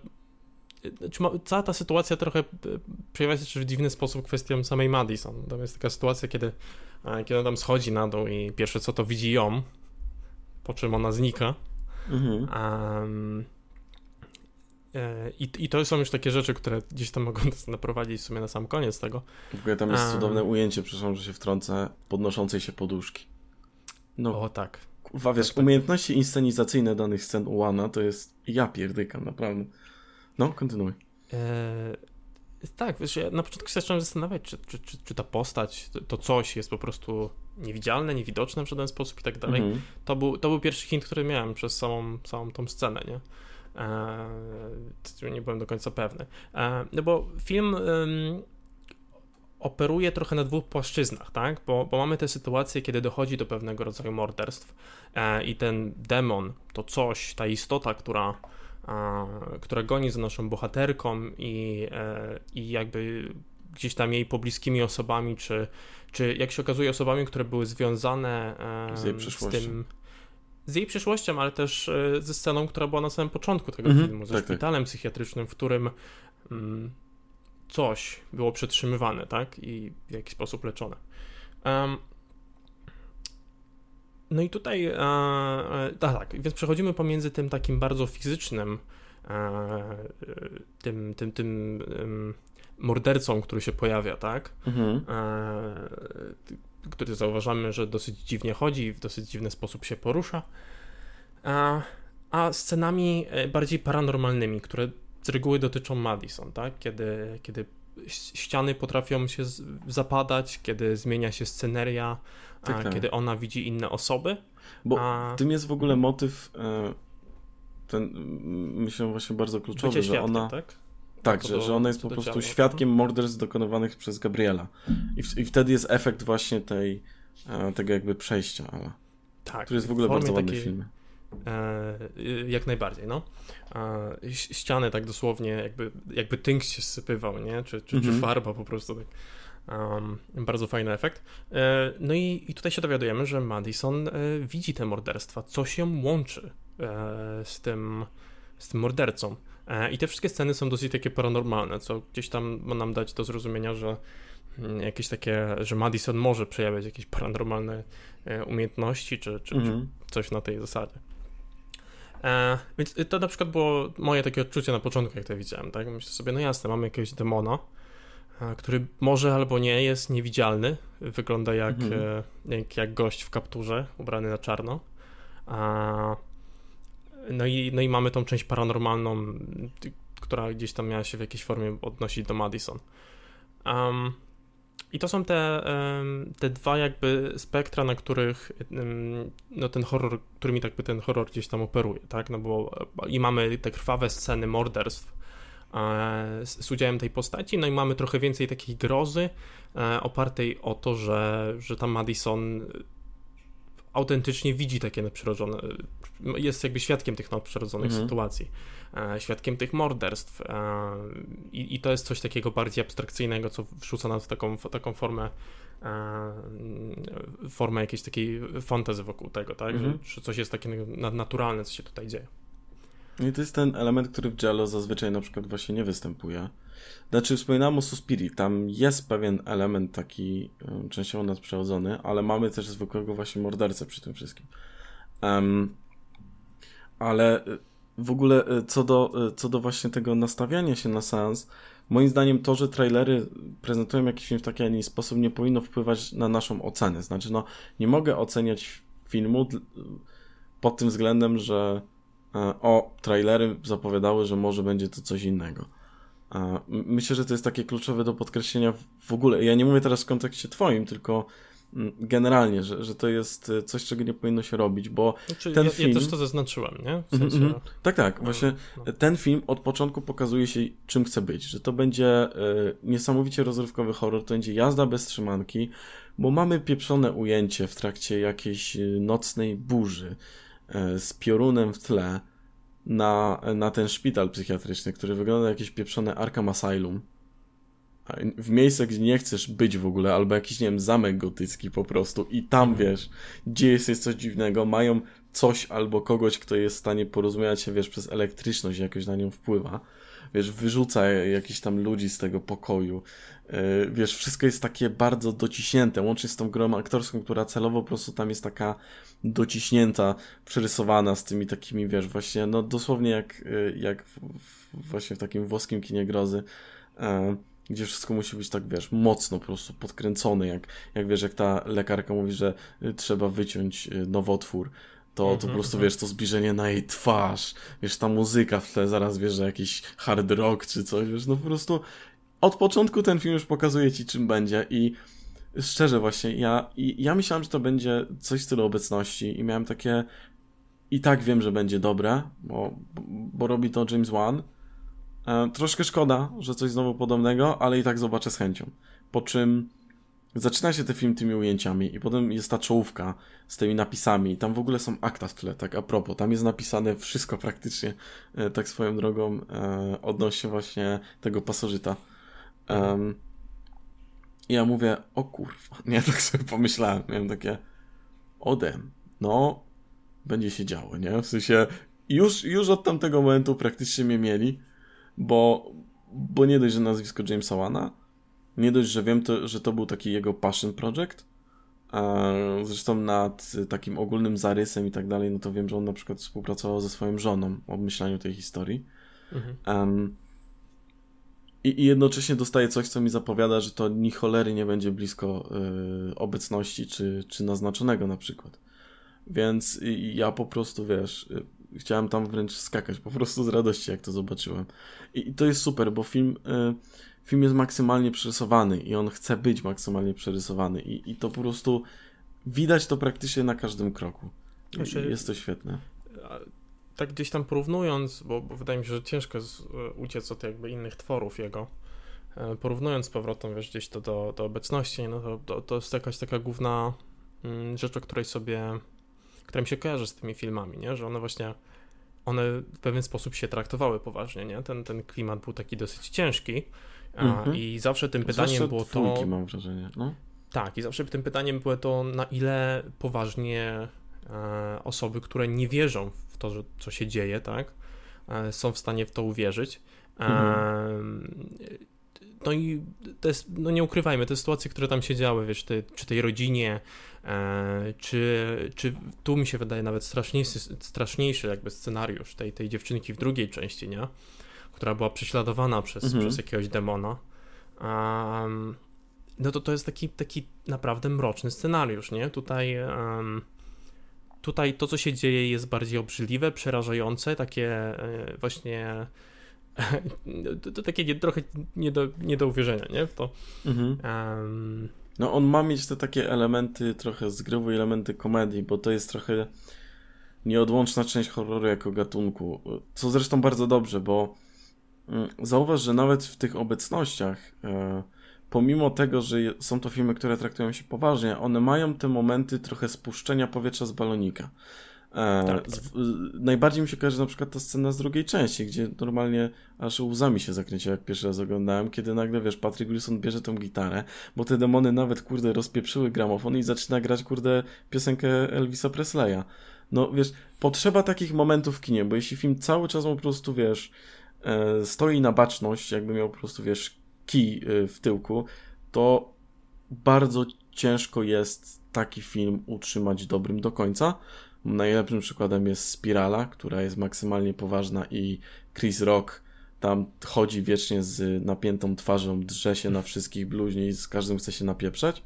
cała ta sytuacja trochę przejawia się w dziwny sposób kwestią samej Madison. To jest taka sytuacja, kiedy kiedy on tam schodzi na dół i pierwsze co to widzi ją, po czym ona znika. Mhm. Um, i, I to są już takie rzeczy, które gdzieś tam mogą nas naprowadzić w sumie na sam koniec tego. W ogóle tam jest cudowne ujęcie, przepraszam, że się wtrącę, podnoszącej się poduszki. No, o tak. Kurwa, wiesz, tak, tak. umiejętności inscenizacyjne danych scen Ułana to jest ja pierdykam, naprawdę. No, kontynuuj. Eee, tak, wiesz, ja na początku się zacząłem zastanawiać, czy, czy, czy, czy ta postać, to, to, coś jest po prostu niewidzialne, niewidoczne w żaden sposób i tak dalej. Mhm. To, był, to był pierwszy hint, który miałem przez całą, całą tą scenę, nie? Eee, nie byłem do końca pewny. Eee, no bo film operuje trochę na dwóch płaszczyznach, tak? Bo, bo mamy te sytuacje, kiedy dochodzi do pewnego rodzaju morderstw e, i ten demon, to coś, ta istota, która, e, która goni za naszą bohaterką i, e, i jakby gdzieś tam jej pobliskimi osobami, czy, czy jak się okazuje osobami, które były związane z, z tym z jej przyszłością, ale też e, ze sceną, która była na samym początku tego mhm, filmu, ze tak, tak. szpitalem tak. psychiatrycznym, w którym mm, coś było przetrzymywane, tak? I w jakiś sposób leczone. Um, no i tutaj, e, e, tak, tak, więc przechodzimy pomiędzy tym takim bardzo fizycznym, e, tym, tym, tym mordercą, który się pojawia, tak? Mhm. Który zauważamy, że dosyć dziwnie chodzi i w dosyć dziwny sposób się porusza. A, a scenami e, bardziej paranormalnymi, które z reguły dotyczą Madison, tak? Kiedy, kiedy ściany potrafią się zapadać, kiedy zmienia się sceneria, tak, tak. kiedy ona widzi inne osoby. Bo a... w tym jest w ogóle motyw e, ten, myślę właśnie bardzo kluczowy, że ona... Tak? Tak, że, że ona jest po prostu działa. świadkiem morderstw dokonywanych przez Gabriela. I, w, I, wtedy jest efekt właśnie tej, e, tego jakby przejścia, ale, tak, który jest w ogóle bardzo ładny w filmie. E, jak najbardziej, no. E, ściany tak dosłownie, jakby, jakby tynk się sypywał, nie? Czy, czy, mhm. czy farba po prostu tak. Um, bardzo fajny efekt. E, no i, i tutaj się dowiadujemy, że Madison e, widzi te morderstwa, co się łączy e, z tym, z tym mordercą. E, I te wszystkie sceny są dosyć takie paranormalne, co gdzieś tam ma nam dać do zrozumienia, że mm, jakieś takie, że Madison może przejawiać jakieś paranormalne umiejętności, czy, czy, czy mhm. coś na tej zasadzie. E, więc to na przykład było moje takie odczucie na początku, jak to widziałem, tak? Myślę sobie, no jasne, mamy jakiegoś demona, e, który może albo nie jest niewidzialny, wygląda jak, mhm. e, jak, jak, gość w kapturze, ubrany na czarno. A, no, i, no i mamy tą część paranormalną, która gdzieś tam miała się w jakiejś formie odnosić do Madison. Um, i to są te, te dwa jakby spektra, na których no ten horror, którymi jakby ten horror gdzieś tam operuje, tak? No bo i mamy te krwawe sceny morderstw e, z udziałem tej postaci, no i mamy trochę więcej takiej grozy e, opartej o to, że, że ta Madison autentycznie widzi takie nadprzyrodzone, jest jakby świadkiem tych nadprzyrodzonych mhm. sytuacji, e, świadkiem tych morderstw e, i, i, to jest coś takiego bardziej abstrakcyjnego, co wrzuca nas w taką, w taką formę e, formę jakiejś takiej fantazy wokół tego, tak, mhm. że, że coś jest takie nadnaturalne, co się tutaj dzieje. I to jest ten element, który w Jello zazwyczaj na przykład właśnie nie występuje. Znaczy, wspominałem o Suspiri, tam jest pewien element taki częściowo nadprzyrodzony, ale mamy też zwykłego właśnie mordercę przy tym wszystkim. Um, ale y, w ogóle y, co do, y, co do właśnie tego nastawiania się na seans, moim zdaniem to, że trailery prezentują jakiś film w taki, a nie sposób nie powinno wpływać na naszą ocenę. Znaczy, no, nie mogę oceniać filmu pod tym względem, że e, o, trailery zapowiadały, że może będzie to coś innego. Myślę, że to jest takie kluczowe do podkreślenia w ogóle. Ja nie mówię teraz w kontekście twoim, tylko generalnie, że, że to jest e, coś, czego nie powinno się robić, bo znaczy, ten ja, film... Ja też to zaznaczyłem, nie? W sensie... mm -hmm. Tak, tak. No, właśnie no. ten film od początku pokazuje się, czym chce być, że to będzie y, niesamowicie rozrywkowy horror, to będzie jazda bez trzymanki, bo mamy pieprzone ujęcie w trakcie jakiejś e, nocnej burzy z piorunem w tle, na, na ten szpital psychiatryczny, który wygląda jak jakieś pieprzone Arkham Asylum. W miejsce, gdzie nie chcesz być w ogóle, albo jakiś, nie wiem, zamek gotycki po prostu i tam, mhm. wiesz, dzieje się coś dziwnego, mają coś albo kogoś, kto jest w stanie porozmawiać się, wiesz, przez elektryczność jakoś na nią wpływa wiesz, wyrzuca jakichś tam ludzi z tego pokoju. E, wiesz, wszystko jest takie bardzo dociśnięte, łącznie z tą grą aktorską, która celowo po prostu tam jest taka dociśnięta, przerysowana z tymi takimi, wiesz, właśnie, no dosłownie jak, e, jak w, właśnie w takim włoskim kinie grozy. E, gdzie wszystko musi być tak, wiesz, mocno po prostu podkręcone, jak, jak wiesz, jak ta lekarka mówi, że trzeba wyciąć nowotwór, to, to po mhm, prostu, mhm. wiesz, to zbliżenie na jej twarz, wiesz, ta muzyka w tle, zaraz wiesz, że jakiś hard rock czy coś, wiesz, no po prostu od początku ten film już pokazuje ci, czym będzie i szczerze właśnie, ja, ja myślałem, że to będzie coś w stylu obecności i miałem takie i tak wiem, że będzie dobre, bo, bo robi to James Wan. E, troszkę szkoda, że coś znowu podobnego, ale i tak zobaczę z chęcią. Po czym zaczyna się ten film tymi ujęciami i potem jest ta czołówka z tymi napisami. Tam w ogóle są akta w tle, tak a propos. Tam jest napisane wszystko praktycznie, e, tak swoją drogą, e, odnośnie właśnie tego pasożyta. Um, I ja mówię, o kurwa, [LAUGHS] nie, tak sobie pomyślałem, miałem takie, odem, no, będzie się działo, nie? W sensie, już, już od tamtego momentu praktycznie mnie mieli, bo, bo nie dość, że nazwisko Jamesa Wana, nie dość, że wiem, to, że to był taki jego passion project, zresztą nad takim ogólnym zarysem i tak dalej, no to wiem, że on na przykład współpracował ze swoją żoną w obmyślaniu tej historii. Mhm. Um, i, I, jednocześnie dostaję coś, co mi zapowiada, że to ni cholery nie będzie blisko y, obecności czy, czy naznaczonego na przykład. Więc ja po prostu, wiesz, y, chciałem tam wręcz skakać po prostu z radości, jak to zobaczyłem. I, i to jest super, bo film, y, film jest maksymalnie przerysowany i on chce być maksymalnie przerysowany i, i to po prostu widać to praktycznie na każdym kroku. Znaczy, jest to świetne. tak gdzieś tam porównując, bo, bo wydaje mi się, że ciężko jest e, uciec od jakby innych tworów jego, e, porównując z powrotem, wiesz, gdzieś to do, do obecności, no to, to, to jest jakaś taka główna mm, rzecz, o której sobie, która mi się kojarzy z tymi filmami, nie, że one właśnie, one w pewien sposób się traktowały poważnie, nie, ten, ten klimat był taki dosyć ciężki mhm. i zawsze tym pytaniem Zawsze było to... mam wrażenie, no. Tak, i zawsze tym pytaniem było to, na ile poważnie e, osoby, które nie wierzą to, że, co się dzieje, tak? E, są w stanie w to uwierzyć. E, mhm. No i to jest, no nie ukrywajmy, te sytuacje, które tam się działy, wiesz, te, czy tej rodzinie, czy, czy tu mi się wydaje nawet straszniejszy, straszniejszy jakby scenariusz tej, tej dziewczynki w drugiej części, nie? Która była prześladowana przez, mhm. przez jakiegoś demona. Um, no to to jest taki, taki naprawdę mroczny scenariusz, nie? Tutaj um, Tutaj to, co się dzieje, jest bardziej obrzydliwe, przerażające, takie e, właśnie. [LAUGHS] To, to takie nie, trochę nie do, nie do uwierzenia, nie? W to. Mhm. Um... No, on ma mieć te takie elementy, trochę zgrywu elementy komedii, bo to jest trochę nieodłączna część horroru jako gatunku. Co zresztą bardzo dobrze, bo zauważ, że nawet w tych obecnościach. Yy pomimo tego, że są to filmy, które traktują się poważnie, one mają te momenty trochę spuszczenia powietrza z balonika. E, tak, tak. Z, najbardziej mi się kojarzy na przykład ta scena z drugiej części, gdzie normalnie aż łzami się zakręciło, jak pierwszy raz oglądałem, kiedy nagle, wiesz, Patrick Wilson bierze tą gitarę, bo te demony nawet, kurde, rozpieprzyły gramofon i zaczyna grać, kurde, piosenkę Elvisa Presleya. No, wiesz, potrzeba takich momentów w kinie, bo jeśli film cały czas po prostu, wiesz, e, stoi na baczność, jakby miał po prostu, wiesz, kij y, w tyłku, to bardzo ciężko jest taki film utrzymać dobrym do końca. Najlepszym przykładem jest Spirala, która jest maksymalnie poważna i Chris Rock tam chodzi wiecznie z napiętą twarzą, drze się na wszystkich bluźni i z każdym chce się napieprzać,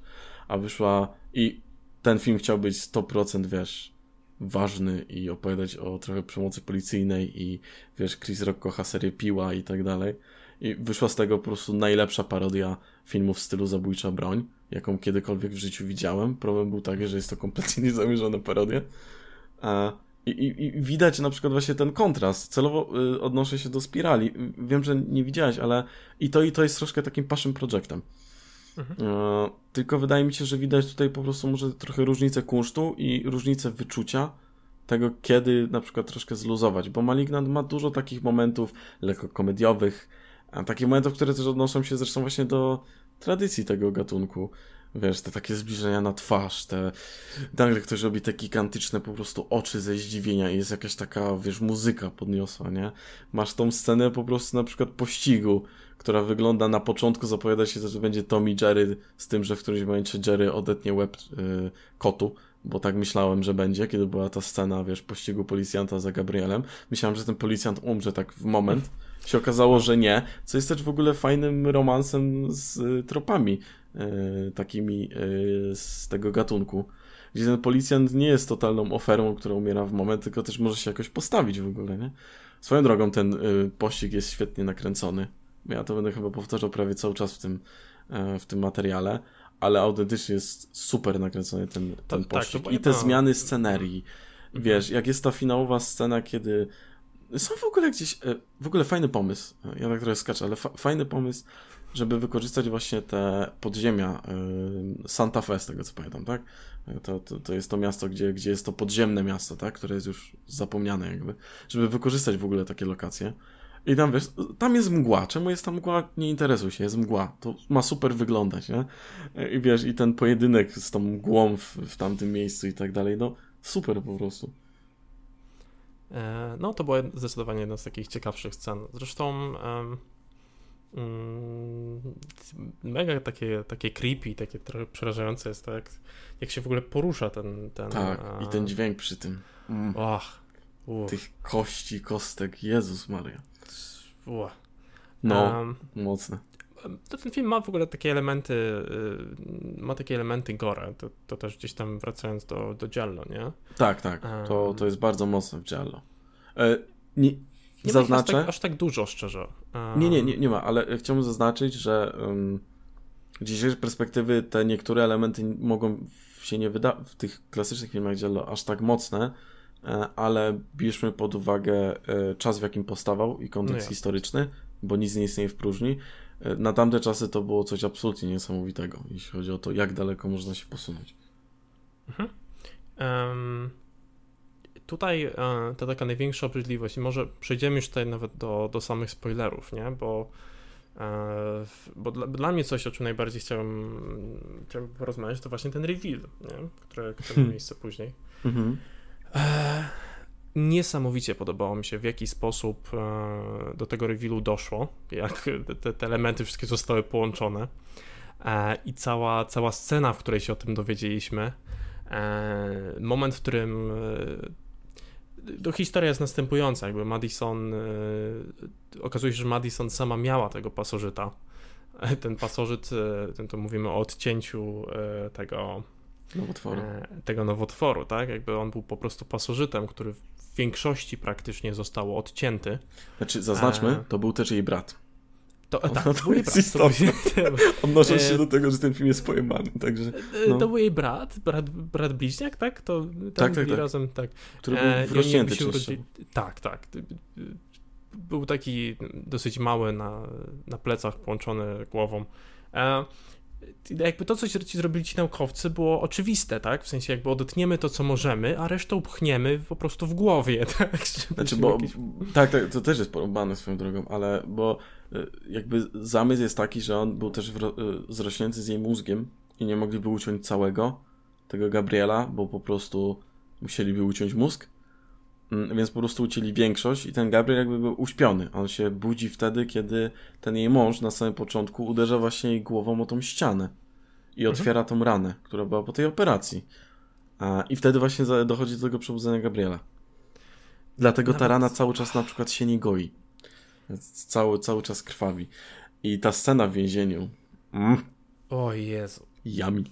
a wyszła i ten film chciał być 100% wiesz, ważny i opowiadać o trochę przemocy policyjnej i wiesz, Chris Rock kocha serię Piła i tak dalej. I wyszła z tego po prostu najlepsza parodia filmów w stylu Zabójcza Broń, jaką kiedykolwiek w życiu widziałem. Problem był taki, że jest to kompletnie [LAUGHS] niezamierzona parodia. I, i, I, widać na przykład właśnie ten kontrast. Celowo y, odnoszę się do spirali. Wiem, że nie widziałeś, ale i to, i to jest troszkę takim passion projectem. Mhm. E, tylko wydaje mi się, że widać tutaj po prostu może trochę różnicę kunsztu i różnicę wyczucia tego, kiedy na przykład troszkę zluzować, bo Malignant ma dużo takich momentów lekko komediowych, a takie momenty, które też odnoszą się zresztą właśnie do tradycji tego gatunku. Wiesz, te takie zbliżenia na twarz, te... Nagle ktoś robi te gigantyczne po prostu oczy ze zdziwienia i jest jakaś taka, wiesz, muzyka podniosła, nie? Masz tą scenę po prostu na przykład pościgu, która wygląda na początku, zapowiada się, że będzie Tommy Jerry z tym, że w którymś momencie Jerry odetnie łeb yy, kotu, bo tak myślałem, że będzie, kiedy była ta scena, wiesz, pościgu policjanta za Gabrielem. Myślałem, że ten policjant umrze tak w moment. Się okazało, że nie, co jest też w ogóle fajnym romansem z y, tropami y, takimi y, z tego gatunku. Gdzie ten policjant nie jest totalną oferą, która umiera w moment, tylko też może się jakoś postawić w ogóle, nie? Swoją drogą ten pościg jest świetnie nakręcony. Ja to będę chyba powtarzał prawie cały czas w tym, w tym materiale ale autentycznie jest super nakręcony ten, ten tak, pościg. Tak, I te zmiany scenerii. Mhm. Wiesz, jak jest ta finałowa scena, kiedy są w ogóle gdzieś, e, w ogóle fajny pomysł, ja tak trochę skaczę, ale fa fajny pomysł, żeby wykorzystać właśnie te podziemia e, Santa Fe, z tego co pamiętam, tak? To, to, to jest to miasto, gdzie, gdzie jest to podziemne miasto, tak? Które jest już zapomniane jakby, żeby wykorzystać w ogóle takie lokacje. I tam wiesz, tam jest mgła. Czemu jest tam mgła? Nie interesuj się, jest mgła. To ma super wyglądać, nie? I wiesz, i ten pojedynek z tą mgłą w, w tamtym miejscu i tak dalej, no super po prostu. E, no, to była zdecydowanie jedna z takich ciekawszych scen. Zresztą um, um, mega takie, takie creepy, takie trochę przerażające jest to, jak, jak się w ogóle porusza ten... ten tak, a... i ten dźwięk przy tym. Mm. Och, Tych kości, kostek, Jezus Maria. Ua. No, um, mocne. To ten film ma w ogóle takie elementy, y, ma takie elementy gore, to, to też gdzieś tam wracając do, do Giallo, nie? Tak, tak, to, to jest bardzo mocne w Giallo. E, nie, nie zaznaczę... Ma aż, tak, aż tak dużo, szczerze. Um, nie, nie, nie, nie ma, ale chciałbym zaznaczyć, że um, z dzisiejszej perspektywy te niektóre elementy mogą się nie wydać w tych klasycznych filmach Giallo aż tak mocne, ale bierzmy pod uwagę e, czas, w jakim powstawał i kontekst no historyczny, bo nic nie istnieje w próżni. E, na tamte czasy to było coś absolutnie niesamowitego, jeśli chodzi o to, jak daleko można się posunąć. Mhm. Um, tutaj ta taka największa obrzydliwość, i może przejdziemy już tutaj nawet do, do samych spoilerów, nie? Bo, bo dla, dla, mnie coś, o czym najbardziej chciałem, chciałem porozmawiać, to właśnie ten reveal, nie? który ma [LAUGHS] miejsce później. Mhm. Niesamowicie podobało mi się, w jaki sposób e, do tego revealu doszło, jak te, te elementy wszystkie zostały połączone e, i cała, cała scena, w której się o tym dowiedzieliśmy. E, moment, w którym to historia jest następująca, jakby Madison, okazuje się, że Madison sama miała tego pasożyta. Ten pasożyt, ten to mówimy o odcięciu tego Nowotworu. E, tego nowotworu, tak? Jakby on był po prostu pasożytem, który w większości praktycznie został odcięty. Znaczy, zaznaczmy, e... to był też jej brat. To, [LAUGHS] tak, to był jej brat. [LAUGHS] Odnosząc się do tego, że ten film jest pojemany, także... E, no. To był jej brat, brat, brat bliźniak, tak? To tak, tak, tak. razem, tak. Który był e, wrośnięty urodzi... Tak, tak. Był taki dosyć mały na, na plecach, połączony głową. E, jakby to, co ci zrobili ci naukowcy, było oczywiste, tak? W sensie jakby odetniemy to, co możemy, a resztę upchniemy po prostu w głowie, [LAUGHS] tak? Znaczy, bo jakieś... tak, tak, to też jest porobane swoją drogą, ale bo y, jakby zamysł jest taki, że on był też y, zrośnięty z jej mózgiem i nie mogliby uciąć całego tego Gabriela, bo po prostu musieliby uciąć mózg, więc po prostu ucięli większość i ten Gabriel jakby był uśpiony. On się budzi wtedy, kiedy ten jej mąż na samym początku uderza właśnie jej głową o tą ścianę i mhm. otwiera tą ranę, która była po tej operacji. I wtedy właśnie dochodzi do tego przebudzenia Gabriela. Dlatego ta rana cały czas na przykład się nie goi. Cały, cały czas krwawi. I ta scena w więzieniu. Mm. O Jezu. Yummy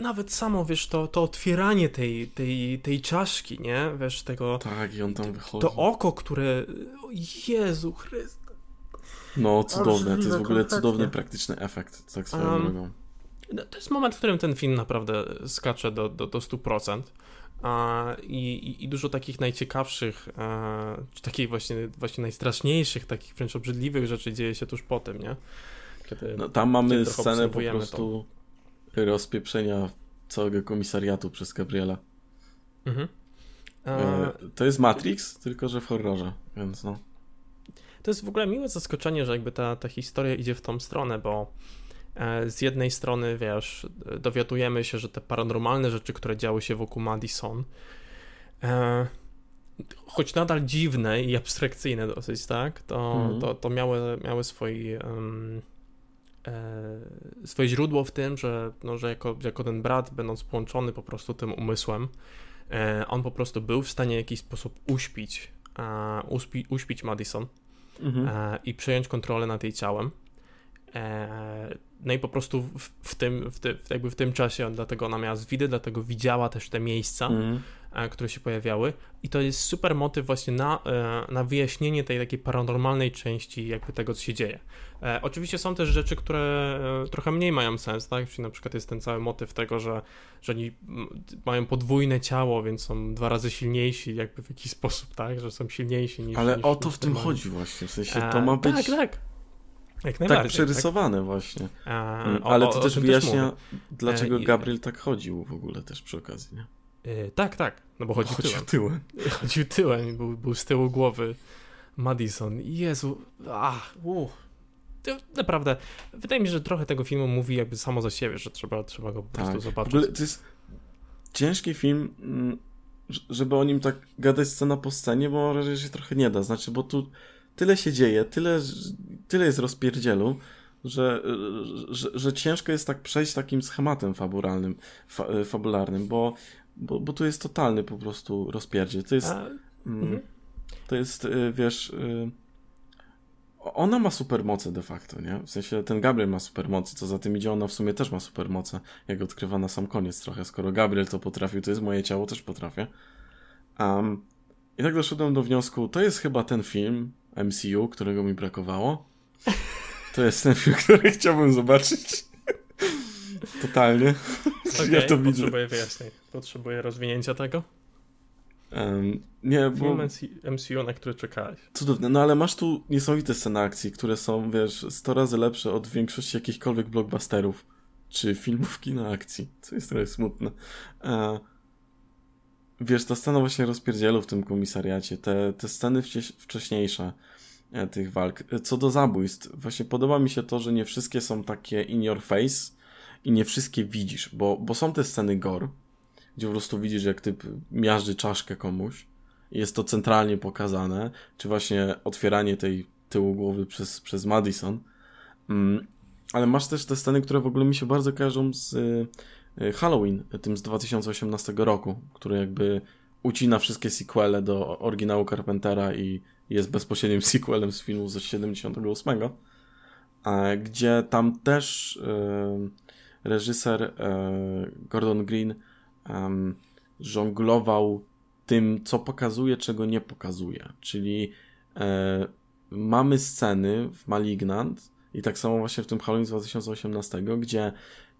nawet samo, wiesz, to, to otwieranie tej, tej, tej czaszki, nie? Wiesz, tego... Tak, i on tam wychodzi. To oko, które... Jezu Chryste. No, cudowne. To jest w ogóle cudowny, praktyczny efekt, tak swoją um, drogą. No, to jest moment, w którym ten film naprawdę skacze do, do, do 100%. A, i, i, dużo takich najciekawszych, a, czy takich właśnie, właśnie najstraszniejszych, takich wręcz obrzydliwych rzeczy dzieje się tuż po tym, nie? Kiedy, no, tam mamy scenę po prostu rozpieprzenia całego komisariatu przez Gabriela. Mhm. E, to jest Matrix, tylko że w horrorze, więc no. To jest w ogóle miłe zaskoczenie, że jakby ta, ta historia idzie w tą stronę, bo e, z jednej strony, wiesz, dowiadujemy się, że te paranormalne rzeczy, które działy się wokół Madison, e, choć nadal dziwne i abstrakcyjne dosyć, tak, to, mhm. to, to miały, miały swój um, swoje źródło w tym, że, no, że jako, jako ten brat, będąc połączony po prostu tym umysłem, e, on po prostu był w stanie w jakiś sposób uśpić, e, uśpi, uśpić Madison mhm. E, i przejąć kontrolę nad jej ciałem. E, no i po prostu w, w tym, w, ty, jakby w tym czasie, dlatego ona miała zwidy, dlatego widziała też te miejsca, mm. które się pojawiały. I to jest super motyw właśnie na, e, na wyjaśnienie tej takiej paranormalnej części jakby tego, co się dzieje. Oczywiście są też rzeczy, które trochę mniej mają sens, tak? Czyli na przykład jest ten cały motyw tego, że, że oni mają podwójne ciało, więc są dwa razy silniejsi jakby w jakiś sposób, tak? Że są silniejsi niż Ale niż, o to w tym chodzi właśnie, w sensie to ma być... Tak, tak. Jak tak przerysowane tak. właśnie. A, mm, Ale to o, też wyjaśnia, też dlaczego e, Gabriel tak chodził w ogóle też przy okazji, nie? E, tak, tak, no bo chodził, chodził tyłem. tyłem. [LAUGHS] Chodził tyłem, był, był z tyłu głowy Madison. Jezu, ach. To naprawdę, wydaje mi się, że trochę tego filmu mówi jakby samo za siebie, że trzeba, trzeba go po tak. prostu zobaczyć. W ogóle to jest ciężki film, mm, żeby o nim tak gadać scena po scenie, bo mam że się trochę nie da, znaczy, bo tu tyle się dzieje, tyle, tyle jest rozpierdzielu, że, że, że ciężko jest tak przejść takim schematem fabularnym, fa, fabularnym, bo, bo, bo tu jest totalny po prostu rozpierdziel. To jest, A, mm, mhm. to jest, y, wiesz, y, ona ma supermoce de facto, nie? W sensie ten Gabriel ma supermoce, co za tym idzie, ona w sumie też ma supermoce, jak odkrywa na sam koniec trochę. Skoro Gabriel to potrafił, to jest moje ciało, też potrafię. Um, I tak doszedłem do wniosku, to jest chyba ten film, MCU, którego mi brakowało. To jest ten film, który chciałbym zobaczyć. Totalnie. Okay, ja to widzę. Potrzebuję wyjaśnień. Potrzebuję rozwinięcia tego. Um, nie, bo... MCU, na który czekałeś. Cudowne, no ale masz tu niesamowite sceny akcji, które są, wiesz, 100 razy lepsze od większości jakichkolwiek blockbusterów czy filmów kina akcji, co jest trochę smutne. E, wiesz, ta scena właśnie rozpierdzielu w tym komisariacie, te, te sceny wcześniejsze e, tych walk. E, co do zabójstw, właśnie podoba mi się to, że nie wszystkie są takie in your face i nie wszystkie widzisz, bo, bo są te sceny gore, gdzie po prostu widzisz, jak typ miażdży czaszkę komuś jest to centralnie pokazane, czy właśnie otwieranie tej tyłu głowy przez, przez Madison. Mm, ale masz też te sceny, które w ogóle mi się bardzo kojarzą z Halloween, tym z 2018 roku, który jakby ucina wszystkie sequele do oryginału Carpentera i jest bezpośrednim [LAUGHS] sequelem z filmu z 78, gdzie tam też y, reżyser y, Gordon Green żonglował tym, co pokazuje, czego nie pokazuje. Czyli mamy sceny w Malignant i tak samo właśnie w tym Halloween z 2018, gdzie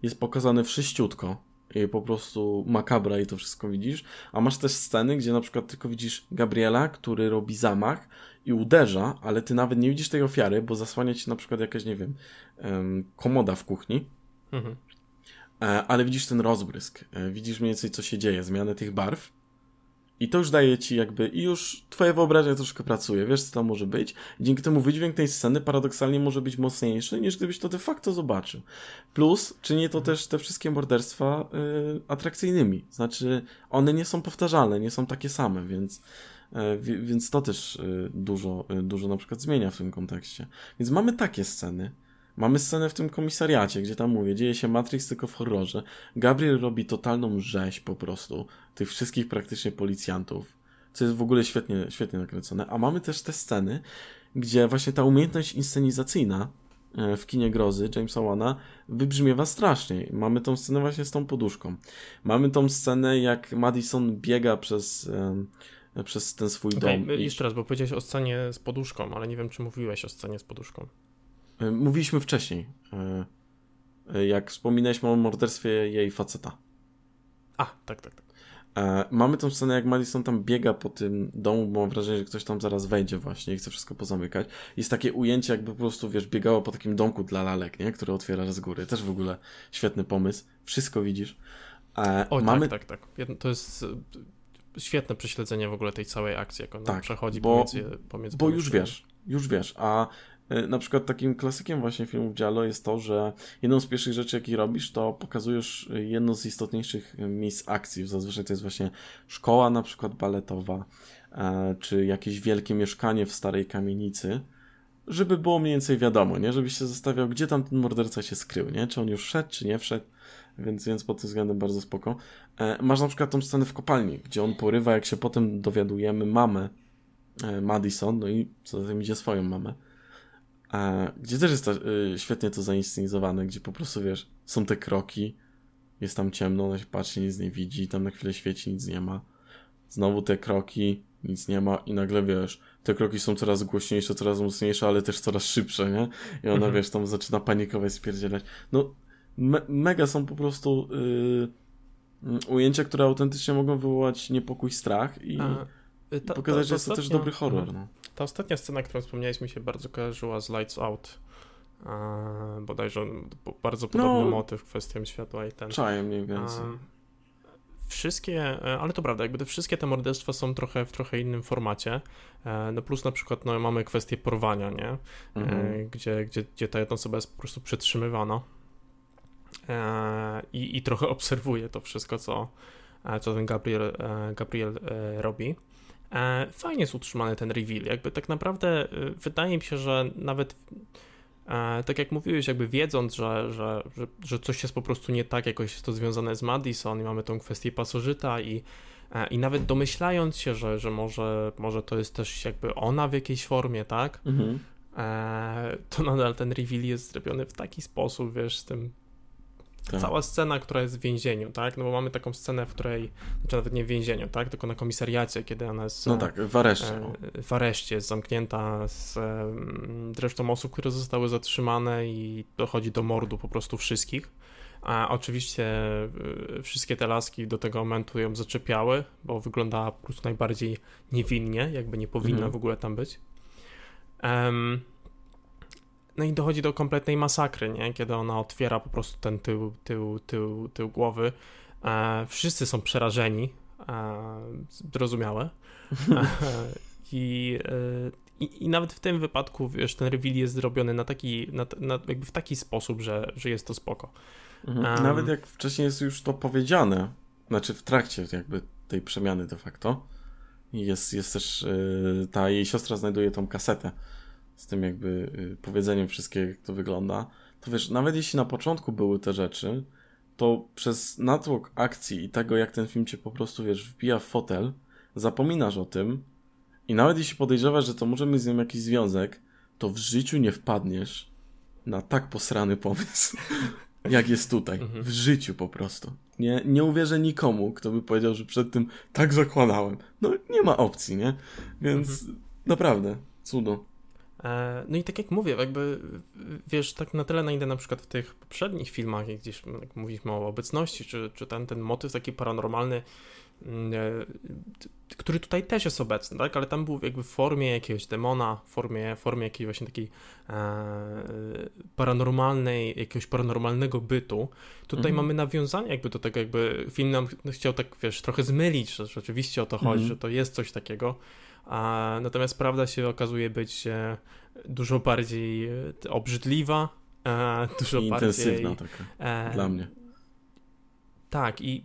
jest pokazane wszyściutko i po prostu makabra i to wszystko widzisz, a masz też sceny, gdzie na przykład tylko widzisz Gabriela, który robi zamach i uderza, ale ty nawet nie widzisz tej ofiary, bo zasłania ci na przykład jakaś, nie wiem, komoda w kuchni, mhm. E, ale widzisz ten rozbrysk, e, widzisz mniej więcej co się dzieje, zmianę tych barw i to już daje ci jakby, i już twoje wyobraźnia troszkę pracuje, wiesz co to może być. Dzięki temu wydźwięk tej sceny paradoksalnie może być mocniejszy, niż gdybyś to de facto zobaczył. Plus czyni to też te wszystkie morderstwa y, atrakcyjnymi. Znaczy, one nie są powtarzalne, nie są takie same, więc, y, więc to też y, dużo, y, dużo na przykład zmienia w tym kontekście. Więc mamy takie sceny. Mamy scenę w tym komisariacie, gdzie tam mówię, dzieje się Matrix tylko w horrorze. Gabriel robi totalną rzeź po prostu tych wszystkich praktycznie policjantów, co jest w ogóle świetnie, świetnie nakręcone. A mamy też te sceny, gdzie właśnie ta umiejętność inscenizacyjna e, w kinie grozy Jamesa Wana wybrzmiewa strasznie. Mamy tą scenę właśnie z tą poduszką. Mamy tą scenę, jak Madison biega przez, e, przez ten swój okay, dom. Jeszcze raz, bo powiedziałeś o scenie z poduszką, ale nie wiem, czy mówiłeś o scenie z poduszką. E, mówiliśmy wcześniej, jak wspominaliśmy o morderstwie jej faceta. A, tak, tak, tak. E, mamy tą scenę, jak Madison tam biega po tym domu, bo mam wrażenie, że ktoś tam zaraz wejdzie właśnie i chce wszystko pozamykać. Jest takie ujęcie, jakby po prostu, wiesz, biegało po takim domku dla lalek, nie? Które otwiera z góry. Też w ogóle świetny pomysł. Wszystko widzisz. E, Oj, mamy... tak, tak, tak. To jest e, świetne prześledzenie w ogóle tej całej akcji, jak ona tak, przechodzi bo, pomiędzy, pomiędzy Bo już wiesz, już wiesz, a E, na przykład takim klasykiem właśnie filmów Giallo jest to, że jedną z pierwszych rzeczy, jakie robisz, to pokazujesz jedno z istotniejszych miejsc akcji. Zazwyczaj to jest właśnie szkoła na przykład baletowa, e, czy jakieś wielkie mieszkanie w starej kamienicy. żeby było mniej więcej wiadomo, nie? Żebyś się zastanawiał, gdzie tam ten morderca się skrył, nie? Czy on już wszedł, czy nie wszedł. Więc, więc pod tym względem bardzo spoko. E, masz na przykład tą scenę w kopalni, gdzie on porywa, jak się potem dowiadujemy, mamę e, Madison, no i co za tym idzie swoją mamę. E, gdzie też jest ta, e, świetnie to zainscenizowane, gdzie po prostu, wiesz, są te kroki, jest tam ciemno, ona się patrzy, nic nie widzi, tam na chwilę świeci, nic nie ma. Znowu te kroki, nic nie ma i nagle, wiesz, te kroki są coraz głośniejsze, coraz mocniejsze, ale też coraz szybsze, nie? I ona, mhm. wiesz, tam zaczyna panikować, spierdzielać. No, me mega są po prostu yy, ujęcia, które autentycznie mogą wywołać niepokój, strach i, y, ta, pokazać, że jest to też dobry horror. Mhm. No. Ta ostatnia scena, którą wspomniałeś, mi się bardzo kojarzyła z Lights Out. E, bodajże bardzo podobny no, motyw kwestią światła i ten. Czajem mniej więcej. wszystkie, e, ale to prawda, jakby te wszystkie te morderstwa są trochę w trochę innym formacie. E, no plus na przykład no, mamy kwestię porwania, nie? Mhm. Gdzie, gdzie, gdzie ta jedna osoba jest po prostu przetrzymywana i, i trochę obserwuje to wszystko, co, co ten Gabriel, Gabriel robi. Fajnie jest utrzymany ten reveal. Jakby tak naprawdę wydaje mi się, że nawet tak jak mówiłeś, jakby wiedząc, że, że, że, że coś jest po prostu nie tak, jakoś jest to związane z Madison i mamy tą kwestię pasożyta i, e, i nawet domyślając się, że, że może, może to jest też jakby ona w jakiejś formie, tak? Mhm. E, to nadal ten reveal jest zrobiony w taki sposób, wiesz, z tym tak. Cała scena, która jest w więzieniu, tak? No bo mamy taką scenę, w której, znaczy nawet nie w więzieniu, tak? Tylko na komisariacie, kiedy ona jest. No tak, w areszcie. E, w areszcie jest zamknięta z resztą osób, które zostały zatrzymane i dochodzi do mordu po prostu wszystkich. A oczywiście e, wszystkie te laski do tego momentu ją zaczepiały, bo wyglądała po prostu najbardziej niewinnie, jakby nie powinna mhm. w ogóle tam być. Um, no i dochodzi do kompletnej masakry, nie? Kiedy ona otwiera po prostu ten tył, tył, tył, tył głowy. E, wszyscy są przerażeni, e, zrozumiałe. E, i, i, I nawet w tym wypadku, wiesz, ten reveal jest zrobiony na taki, na, na, jakby w taki sposób, że, że jest to spoko. Mhm. Um, nawet jak wcześniej jest już to powiedziane, znaczy w trakcie jakby tej przemiany de facto, jest, jest też, yy, ta jej siostra znajduje tą kasetę z tym jakby y, powiedzeniem wszystkiego, jak to wygląda, to wiesz, nawet jeśli na początku były te rzeczy, to przez natłok akcji i tego, jak ten film cię po prostu, wiesz, wbija w fotel, zapominasz o tym i nawet jeśli podejrzewasz, że to może mieć z nim jakiś związek, to w życiu nie wpadniesz na tak posrany pomysł, [LAUGHS] jak jest tutaj. Mhm. W życiu po prostu. Nie, nie uwierzę nikomu, kto by powiedział, że przed tym tak zakładałem. No, nie ma opcji, nie? Więc mhm. naprawdę, cudo. E, no i tak jak mówię, jakby wiesz, tak na tyle na ile na przykład w tych poprzednich filmach, jak gdzieś jak mówiliśmy o obecności, czy, czy ten, ten motyw taki paranormalny, mm, e, który tutaj też jest obecny, tak? Ale tam był jakby w formie jakiegoś demona, w formie, formie jakiejś właśnie takiej e, paranormalnej, jakiegoś paranormalnego bytu. Tutaj mhm. mamy nawiązanie jakby do tego, jakby film nam chciał tak, wiesz, trochę zmylić, że rzeczywiście o to chodzi, mhm. że to jest coś takiego. A, natomiast prawda się okazuje być dużo bardziej e, obrzydliwa, e, [LAUGHS] dużo I bardziej... intensywna taka, e, dla mnie. Tak i,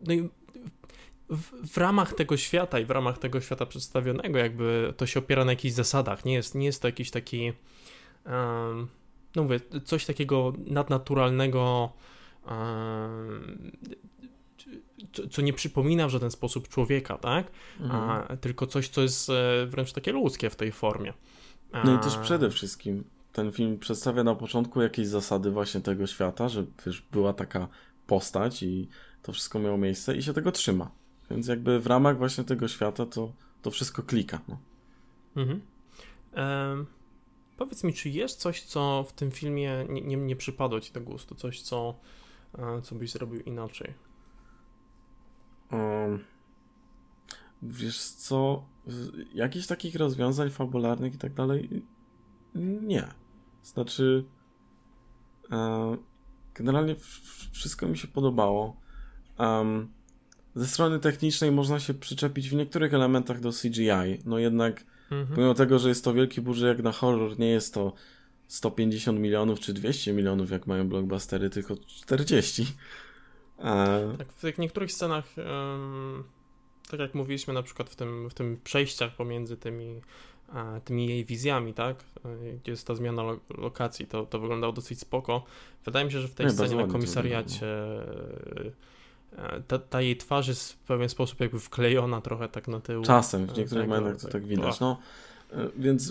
no i w, w, ramach tego świata i w ramach tego świata przedstawionego jakby to się opiera na jakichś zasadach, nie jest, nie jest to jakiś taki um, no mówię, coś takiego nadnaturalnego um, co, co, nie przypomina w żaden sposób człowieka, tak? Mhm. A, tylko coś, co jest e, wręcz takie ludzkie w tej formie. A... No i też przede wszystkim ten film przedstawia na początku jakieś zasady właśnie tego świata, że wiesz, była taka postać i to wszystko miało miejsce i się tego trzyma. Więc jakby w ramach właśnie tego świata to, to wszystko klika. No. Mhm. powiedz mi, czy jest coś, co w tym filmie nie, nie, nie przypadło ci do gustu? Coś, co, e, co byś zrobił inaczej? Um, wiesz co, jakichś takich rozwiązań fabularnych i tak dalej nie. Znaczy um, generalnie wszystko mi się podobało. Um, ze strony technicznej można się przyczepić w niektórych elementach do CGI, no jednak mhm. pomimo tego, że jest to wielki budżet jak na horror, nie jest to 150 milionów czy 200 milionów jak mają blockbustery, tylko 40. Tak, w tych niektórych scenach, tak jak mówiliśmy na przykład w tym, w tym przejściach pomiędzy tymi tymi jej wizjami, tak? Gdzie jest ta zmiana lo lokacji, to, to wyglądało dosyć spoko. Wydaje mi się, że w tej Nie, scenie na komisariacie ta, ta, jej twarz jest w pewien sposób jakby wklejona trochę tak na tył. Czasem, w niektórych tego, momentach to tak widać. No, e, więc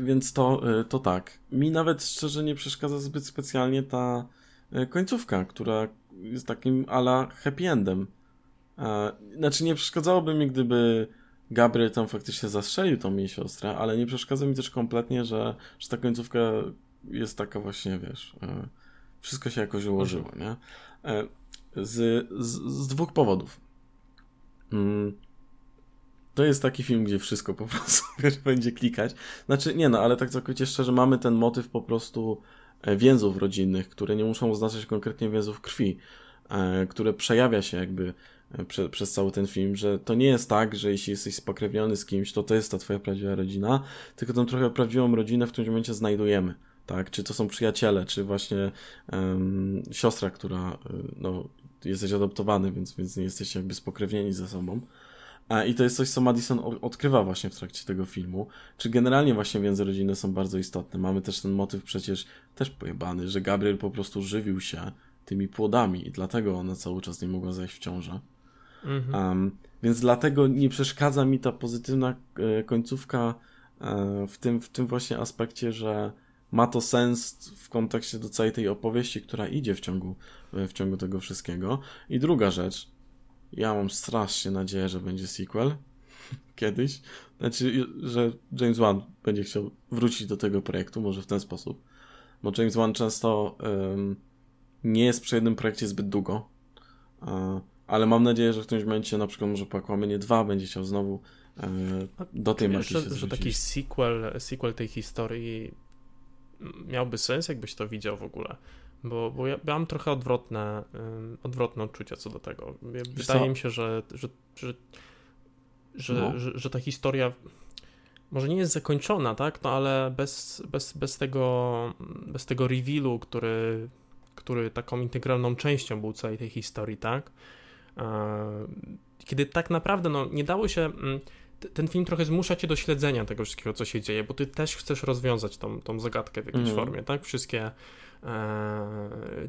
więc to, e, to tak. Mi nawet szczerze nie przeszkadza zbyt specjalnie ta e, końcówka, która jest takim ala happy endem. Znaczy nie przeszkadzałoby mi, gdyby Gabriel tam faktycznie zastrzelił tą jej siostrę, ale nie przeszkadza mi też kompletnie, że, że ta końcówka jest taka właśnie, wiesz, wszystko się jakoś ułożyło, nie? Z, z, z dwóch powodów. Mm. To jest taki film, gdzie wszystko po [LAUGHS] prostu wiesz, będzie klikać. Znaczy, nie no, ale tak całkowicie szczerze, mamy ten motyw po prostu e, więzów rodzinnych, które nie muszą oznaczać konkretnie więzów krwi, e, które przejawia się jakby e, prze, przez cały ten film, że to nie jest tak, że jeśli jesteś spokrewniony z kimś, to to jest ta twoja prawdziwa rodzina, tylko tą trochę prawdziwą rodzinę w którymś momencie znajdujemy tak? Czy to są przyjaciele, czy właśnie um, siostra, która, no, jesteś adoptowany, więc, więc nie jesteście jakby spokrewnieni ze sobą. I to jest coś, co Madison odkrywa właśnie w trakcie tego filmu. Czy generalnie właśnie więzy rodzinne są bardzo istotne. Mamy też ten motyw przecież też pojebany, że Gabriel po prostu żywił się tymi płodami i dlatego ona cały czas nie mogła zajść w ciążę. Mhm. Um, więc dlatego nie przeszkadza mi ta pozytywna e, końcówka e, w, tym, w tym właśnie aspekcie, że ma to sens w kontekście do całej tej opowieści, która idzie w ciągu, w ciągu tego wszystkiego. I druga rzecz, ja mam strasznie nadzieję, że będzie sequel [LAUGHS] kiedyś. Znaczy, że James Wan będzie chciał wrócić do tego projektu, może w ten sposób. Bo James Wan często um, nie jest przy jednym projekcie zbyt długo. Uh, ale mam nadzieję, że w którymś momencie, na przykład może po Aquamanie 2 będzie chciał znowu uh, do tej marki się Że taki sequel, sequel tej historii miałby sens, jakbyś to widział w ogóle. Bo, bo ja mam trochę odwrotne, odwrotne odczucia co do tego. Wydaje mi się, że, że, że, że, no. że, że, ta historia może nie jest zakończona, tak? No ale bez, bez, bez, tego, bez tego revealu, który, który taką integralną częścią był całej tej historii, tak? Kiedy tak naprawdę no, nie dało się mm, ten film trochę zmusza cię do śledzenia tego wszystkiego, co się dzieje, bo ty też chcesz rozwiązać tą, tą zagadkę w jakiejś mm. formie, tak? Wszystkie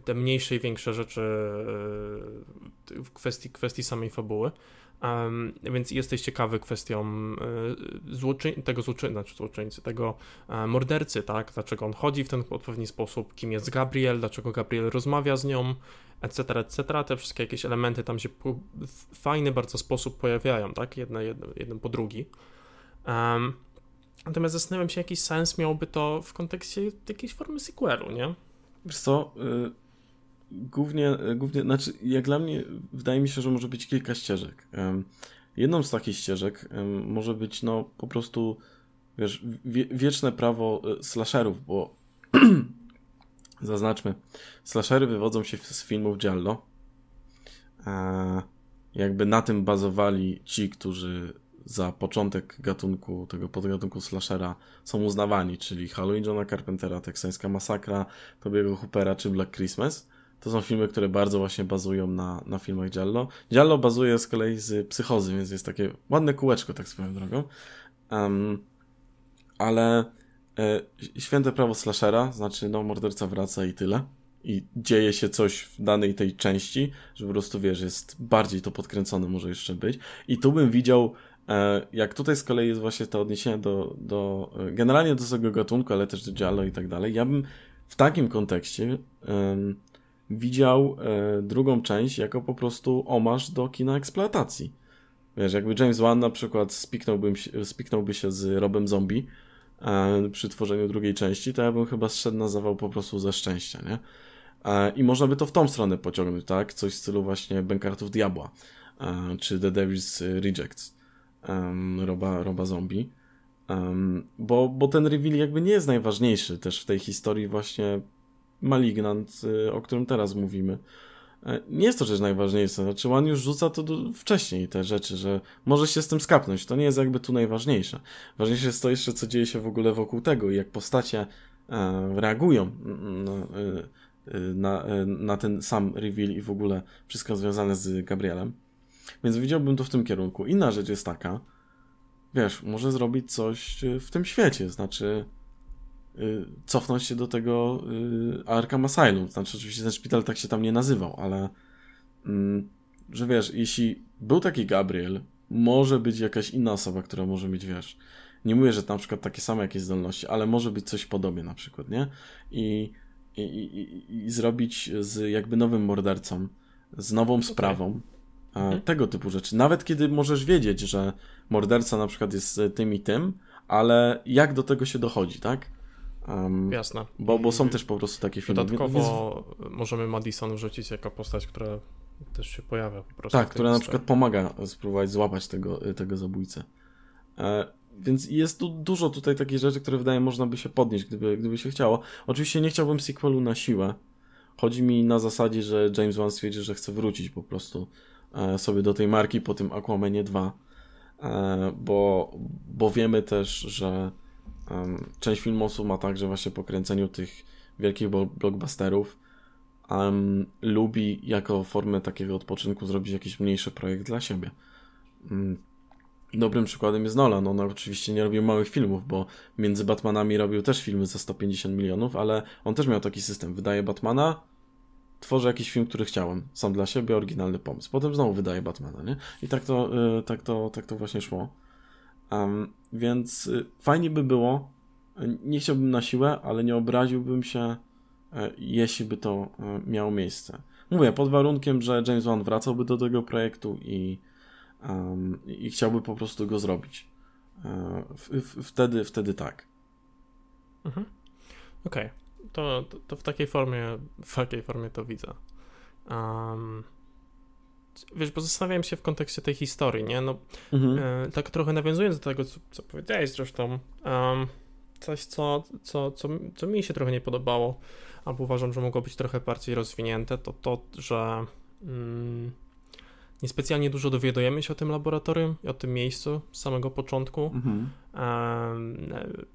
te mniejsze i większe rzeczy e, w kwestii, kwestii samej fabuły. Um, więc jesteś ciekawy kwestią e, złoczyń, tego złoczyńcy, znaczy złoczyńcy, tego e, mordercy, tak? Dlaczego on chodzi w ten odpowiedni sposób, kim jest Gabriel, dlaczego Gabriel rozmawia z nią, etc., etc. Te wszystkie jakieś elementy tam się w fajny bardzo sposób pojawiają, tak? Jedne, jeden po drugi. Um, natomiast zastanawiam się, jaki sens miałoby to w kontekście jakiejś formy sequelu, nie? Wiesz co, y głównie, głównie, znaczy jak dla mnie wydaje mi się, że może być kilka ścieżek. Jedną z takich ścieżek może być no po prostu wiesz, wieczne prawo y, slasherów, bo [CLEARS THROAT] zaznaczmy, slashery wywodzą się z filmów Giallo. E, jakby na tym bazowali ci, którzy za początek gatunku, tego podgatunku slashera są uznawani, czyli Halloween Johna Carpentera, Teksańska Masakra, Tobiego Hoopera czy Black Christmas. To są filmy, które bardzo właśnie bazują na, na filmach Giallo. Giallo bazuje z kolei z psychozy, więc jest takie ładne kółeczko, tak swoją drogą. Um, ale e, święte prawo slashera, znaczy no morderca wraca i tyle. I dzieje się coś w danej tej części, że po prostu wiesz, jest bardziej to podkręcone może jeszcze być. I tu bym widział, jak tutaj z kolei jest właśnie to odniesienie do, do e, generalnie do tego gatunku, ale też do Giallo i tak dalej. Ja bym w takim kontekście widział e, drugą część jako po prostu omarz do kina eksploatacji. Wiesz, jakby James Wan na przykład spiknąłby, spiknąłby się z Robem Zombie e, przy tworzeniu drugiej części, to ja bym chyba zszedł na zawał po prostu ze szczęścia, nie? E, I można by to w tą stronę pociągnąć, tak? Coś w stylu właśnie Bękartów Diabła, e, czy The Devil's Rejects Roba, Roba Zombie. Um, bo, bo ten reveal jakby nie jest najważniejszy też w tej historii właśnie Malignant, y, o którym teraz mówimy. E, nie jest to rzecz najważniejsza. Znaczy, One już rzuca to do, wcześniej te rzeczy, że może się z tym skapnąć. To nie jest jakby tu najważniejsze. Ważniejsze jest to jeszcze, co dzieje się w ogóle wokół tego i jak postacie e, reagują na, e, na, na ten sam reveal i w ogóle wszystko związane z Gabrielem. Więc widziałbym to w tym kierunku. Inna rzecz jest taka, wiesz, może zrobić coś w tym świecie, znaczy y, cofnąć się do tego y, Arkham Asylum, znaczy oczywiście ten szpital tak się tam nie nazywał, ale mm, że wiesz, jeśli był taki Gabriel, może być jakaś inna osoba, która może mieć, wiesz, nie mówię, że na przykład takie same jakieś zdolności, ale może być coś podobnie na przykład, nie? I, i, i, i zrobić z jakby nowym mordercą, z nową okay. sprawą, mhm. tego typu rzeczy. Nawet kiedy możesz wiedzieć, że morderca na przykład jest tym i tym, ale jak do tego się dochodzi, tak? Um, Jasne. Bo, bo są też po prostu takie filmy. Dodatkowo więc... możemy Madison wrzucić jako postać, która też się pojawia po prostu. Tak, która na przykład pomaga spróbować złapać tego, tego zabójcę. E, więc jest tu dużo tutaj takich rzeczy, które wydaje można by się podnieść, gdyby, gdyby się chciało. Oczywiście nie chciałbym sequelu na siłę. Chodzi mi na zasadzie, że James Wan stwierdzi, że chce wrócić po prostu e, sobie do tej marki po tym Aquamanie 2. E, bo, bo wiemy też, że część filmosów ma tak, że właśnie po kręceniu tych wielkich blockbusterów um, lubi jako formę takiego odpoczynku zrobić jakiś mniejszy projekt dla siebie. Um, dobrym przykładem jest Nolan. On oczywiście nie robił małych filmów, bo między Batmanami robił też filmy za 150 milionów, ale on też miał taki system. Wydaje Batmana, tworzę jakiś film, który chciałem. Sam dla siebie, oryginalny pomysł. Potem znowu wydaje Batmana, nie? I tak to, yy, tak to, tak to właśnie szło. Um, więc yy, fajnie by było, nie chciałbym na siłę, ale nie obraziłbym się E, jeśli by to e, miało miejsce. Mówię, pod warunkiem, że James Wan wracałby do tego projektu i, um, i chciałby po prostu go zrobić. E, w, w, wtedy, wtedy tak. Mhm. Okej. Okay. To, to, to, w takiej formie w takiej formie to widzę. Um, wiesz, bo zastanawiałem się w kontekście tej historii, nie? No, mhm. e, tak trochę nawiązując do tego, co, co powiedziałeś zresztą, um, coś, co, co, co, co mi się trochę nie podobało, albo uważam, że mogło być trochę bardziej rozwinięte, to to, że mm, niespecjalnie dużo dowiadujemy się o tym laboratorium i o tym miejscu z samego początku. Mhm.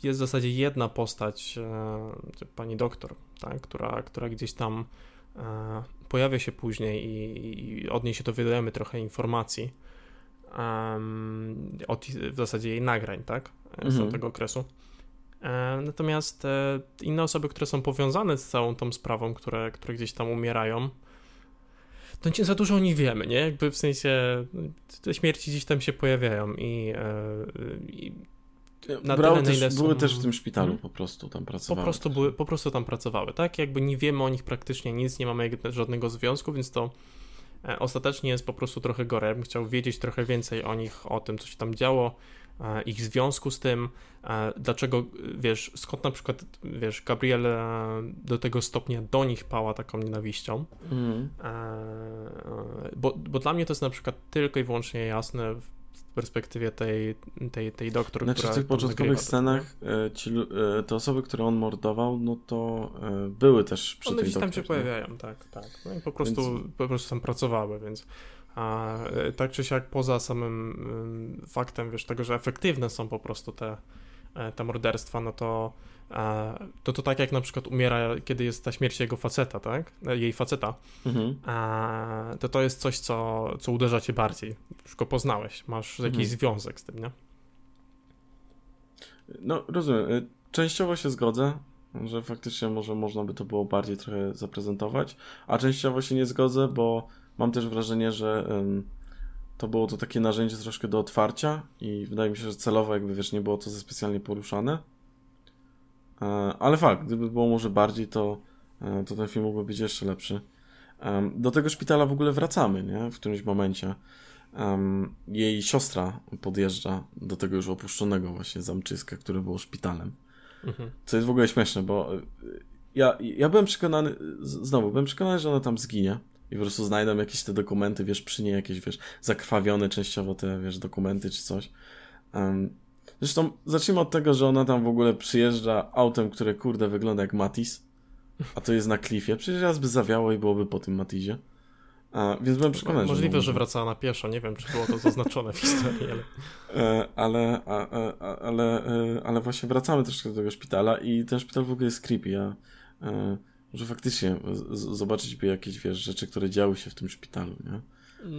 Jest w zasadzie jedna postać, pani doktor, tak, która, która gdzieś tam pojawia się później i, i od niej się dowiadujemy trochę informacji. od w zasadzie jej nagrań, tak, z mhm. tego okresu. Natomiast e, inne osoby, które są powiązane z całą tą sprawą, które, które gdzieś tam umierają, to nie za dużo nich wiemy, nie? Jakby w sensie te śmierci gdzieś tam się pojawiają i, e, i na tyle, też, są... były też w tym szpitalu hmm? po prostu tam pracowały. Po prostu, były, po prostu tam pracowały, tak? Jakby nie wiemy o nich praktycznie nic, nie mamy żadnego związku, więc to ostatecznie jest po prostu trochę gore. Ja bym chciał wiedzieć trochę więcej o nich, o tym, co się tam działo, ich związku z tym, dlaczego, wiesz, skąd na przykład, wiesz, Gabriel do tego stopnia do nich pała taką nienawiścią, mm. bo, bo dla mnie to jest na przykład tylko i wyłącznie jasne w perspektywie tej, tej, tej doktor, znaczy, która... w tych początkowych scenach e, ci, e, te osoby, które on mordował, no to e, były też przy One tej gdzieś tam się pojawiają, tak, tak. No i po prostu, więc... po prostu tam pracowały, więc a e, tak czy siak poza samym faktem, wiesz, tego, że efektywne są po prostu te, e, te morderstwa, no to to to tak jak na przykład umiera, kiedy jest ta śmierć jego faceta, tak? E, jej faceta, mhm. to to jest coś, co, co uderza cię bardziej. Już go poznałeś, masz jakiś mhm. związek z tym, nie? No, rozumiem. Częściowo się zgodzę, że faktycznie może można by to było bardziej trochę zaprezentować, a częściowo się nie zgodzę, bo mam też wrażenie, że to było to takie narzędzie troszkę do otwarcia i wydaje mi się, że celowo jakby wiesz, nie było to za specjalnie poruszane. E, ale fakt, gdyby było może bardziej, to, e, to ten film mógłby być jeszcze lepszy. do tego szpitala w ogóle wracamy, nie? W którymś momencie. jej siostra podjeżdża do tego już opuszczonego właśnie zamczyska, które było szpitalem. Mhm. Co jest w ogóle śmieszne, bo e, ja, ja byłem przekonany, znowu, byłem przekonany, że ona tam zginie i po prostu znajdą jakieś te dokumenty, wiesz, przy niej jakieś, wiesz, zakrwawione częściowo te, wiesz, dokumenty czy coś. Um, zresztą zacznijmy od tego, że ona tam w ogóle przyjeżdża autem, które, kurde, wygląda jak Matis, a to jest na klifie. Przecież raz by zawiało i byłoby po tym Matizie. A, więc byłem przekonany, Możliwe, że, że wracała na pieszo, nie wiem, czy było to zaznaczone w historii, ale... E, ale, a, a, ale, e, ale właśnie wracamy troszkę do tego szpitala i ten szpital w ogóle jest creepy. Ja, że faktycznie zobaczyć jakieś, wiesz, rzeczy, które działy się w tym szpitalu, nie?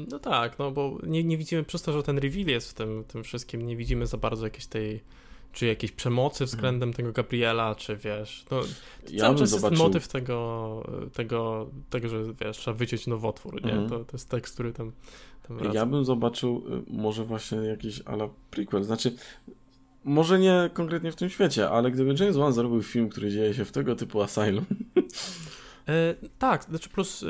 No tak, no bo nie, nie widzimy, przez to, że ten reveal jest w tym, tym wszystkim, nie widzimy za bardzo jakiejś tej czy jakiejś przemocy względem tego Gabriela, czy wiesz, no, ja cały czas zobaczył... jest motyw tego, tego, tego, że wiesz, trzeba wyciąć nowotwór, nie? Mhm. To, to jest tekst, który tam, tam Ja bym zobaczył y, może właśnie jakiś ala prequel, znaczy może nie konkretnie w tym świecie, ale gdyby James Wan zrobił film, który dzieje się w tego typu asylum. E, tak, znaczy plus, e,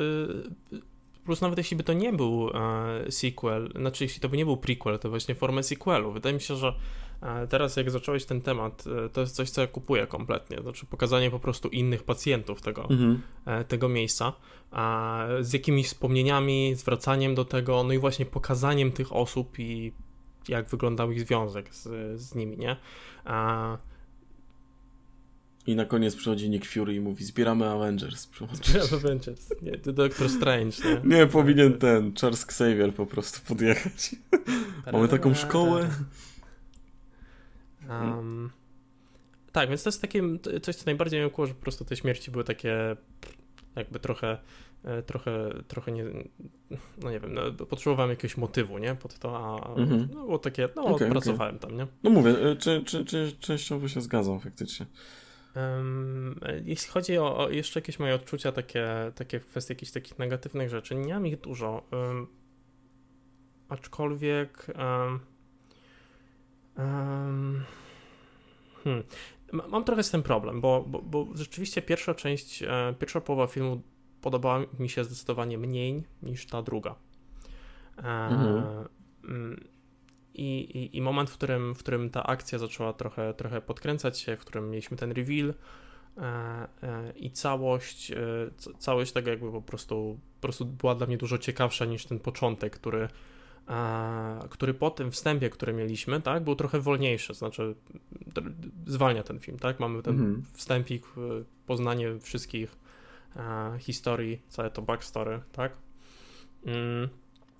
plus nawet jeśli by to nie był e, sequel, znaczy jeśli to by nie był prequel, to właśnie formę sequelu. Wydaje mi się, że e, teraz jak zacząłeś ten temat, e, to jest coś, co ja kupuję kompletnie. Znaczy pokazanie po prostu innych pacjentów tego, mhm. E, tego miejsca, z jakimiś wspomnieniami, zwracaniem do tego, no i właśnie pokazaniem tych osób i jak wyglądał ich związek z, z nimi, nie? A... I na koniec przychodzi Nick Fury i mówi, zbieramy Avengers. [LAUGHS] Zbieramy Avengers. Nie, to Doctor Strange, nie? Nie, powinien ten Charles Xavier po prostu podjechać. [LAUGHS] Mamy taką szkołę. Um, tak, więc to jest takie coś, co najbardziej mnie że po prostu te śmierci były takie jakby trochę E, trochę, trochę nie, no nie wiem, no, potrzebowałem jakiegoś motywu, nie, pod to, a mhm. no, było takie, no, okay, pracowałem okay. tam, nie. No mówię, e, czy, czy, czy częściowo się zgadzam faktycznie. Um, jeśli chodzi o, o, jeszcze jakieś moje odczucia takie, takie w kwestii jakichś takich negatywnych rzeczy, nie mam ich dużo, um, aczkolwiek um, hmm, mam trochę z tym problem, bo, bo, bo rzeczywiście pierwsza część, e, pierwsza połowa filmu podobała mi się zdecydowanie mniej niż ta druga. E, mhm. Mm, I, i, I, moment, w którym, w którym ta akcja zaczęła trochę, trochę podkręcać się, w którym mieliśmy ten reveal e, i całość, całość tego jakby po prostu, po prostu była dla mnie dużo ciekawsza niż ten początek, który, który po tym wstępie, który mieliśmy, tak, był trochę wolniejszy, znaczy zwalnia ten film, tak, mamy ten mhm. wstępik, poznanie wszystkich e, historii, całe to backstory, tak? Mm.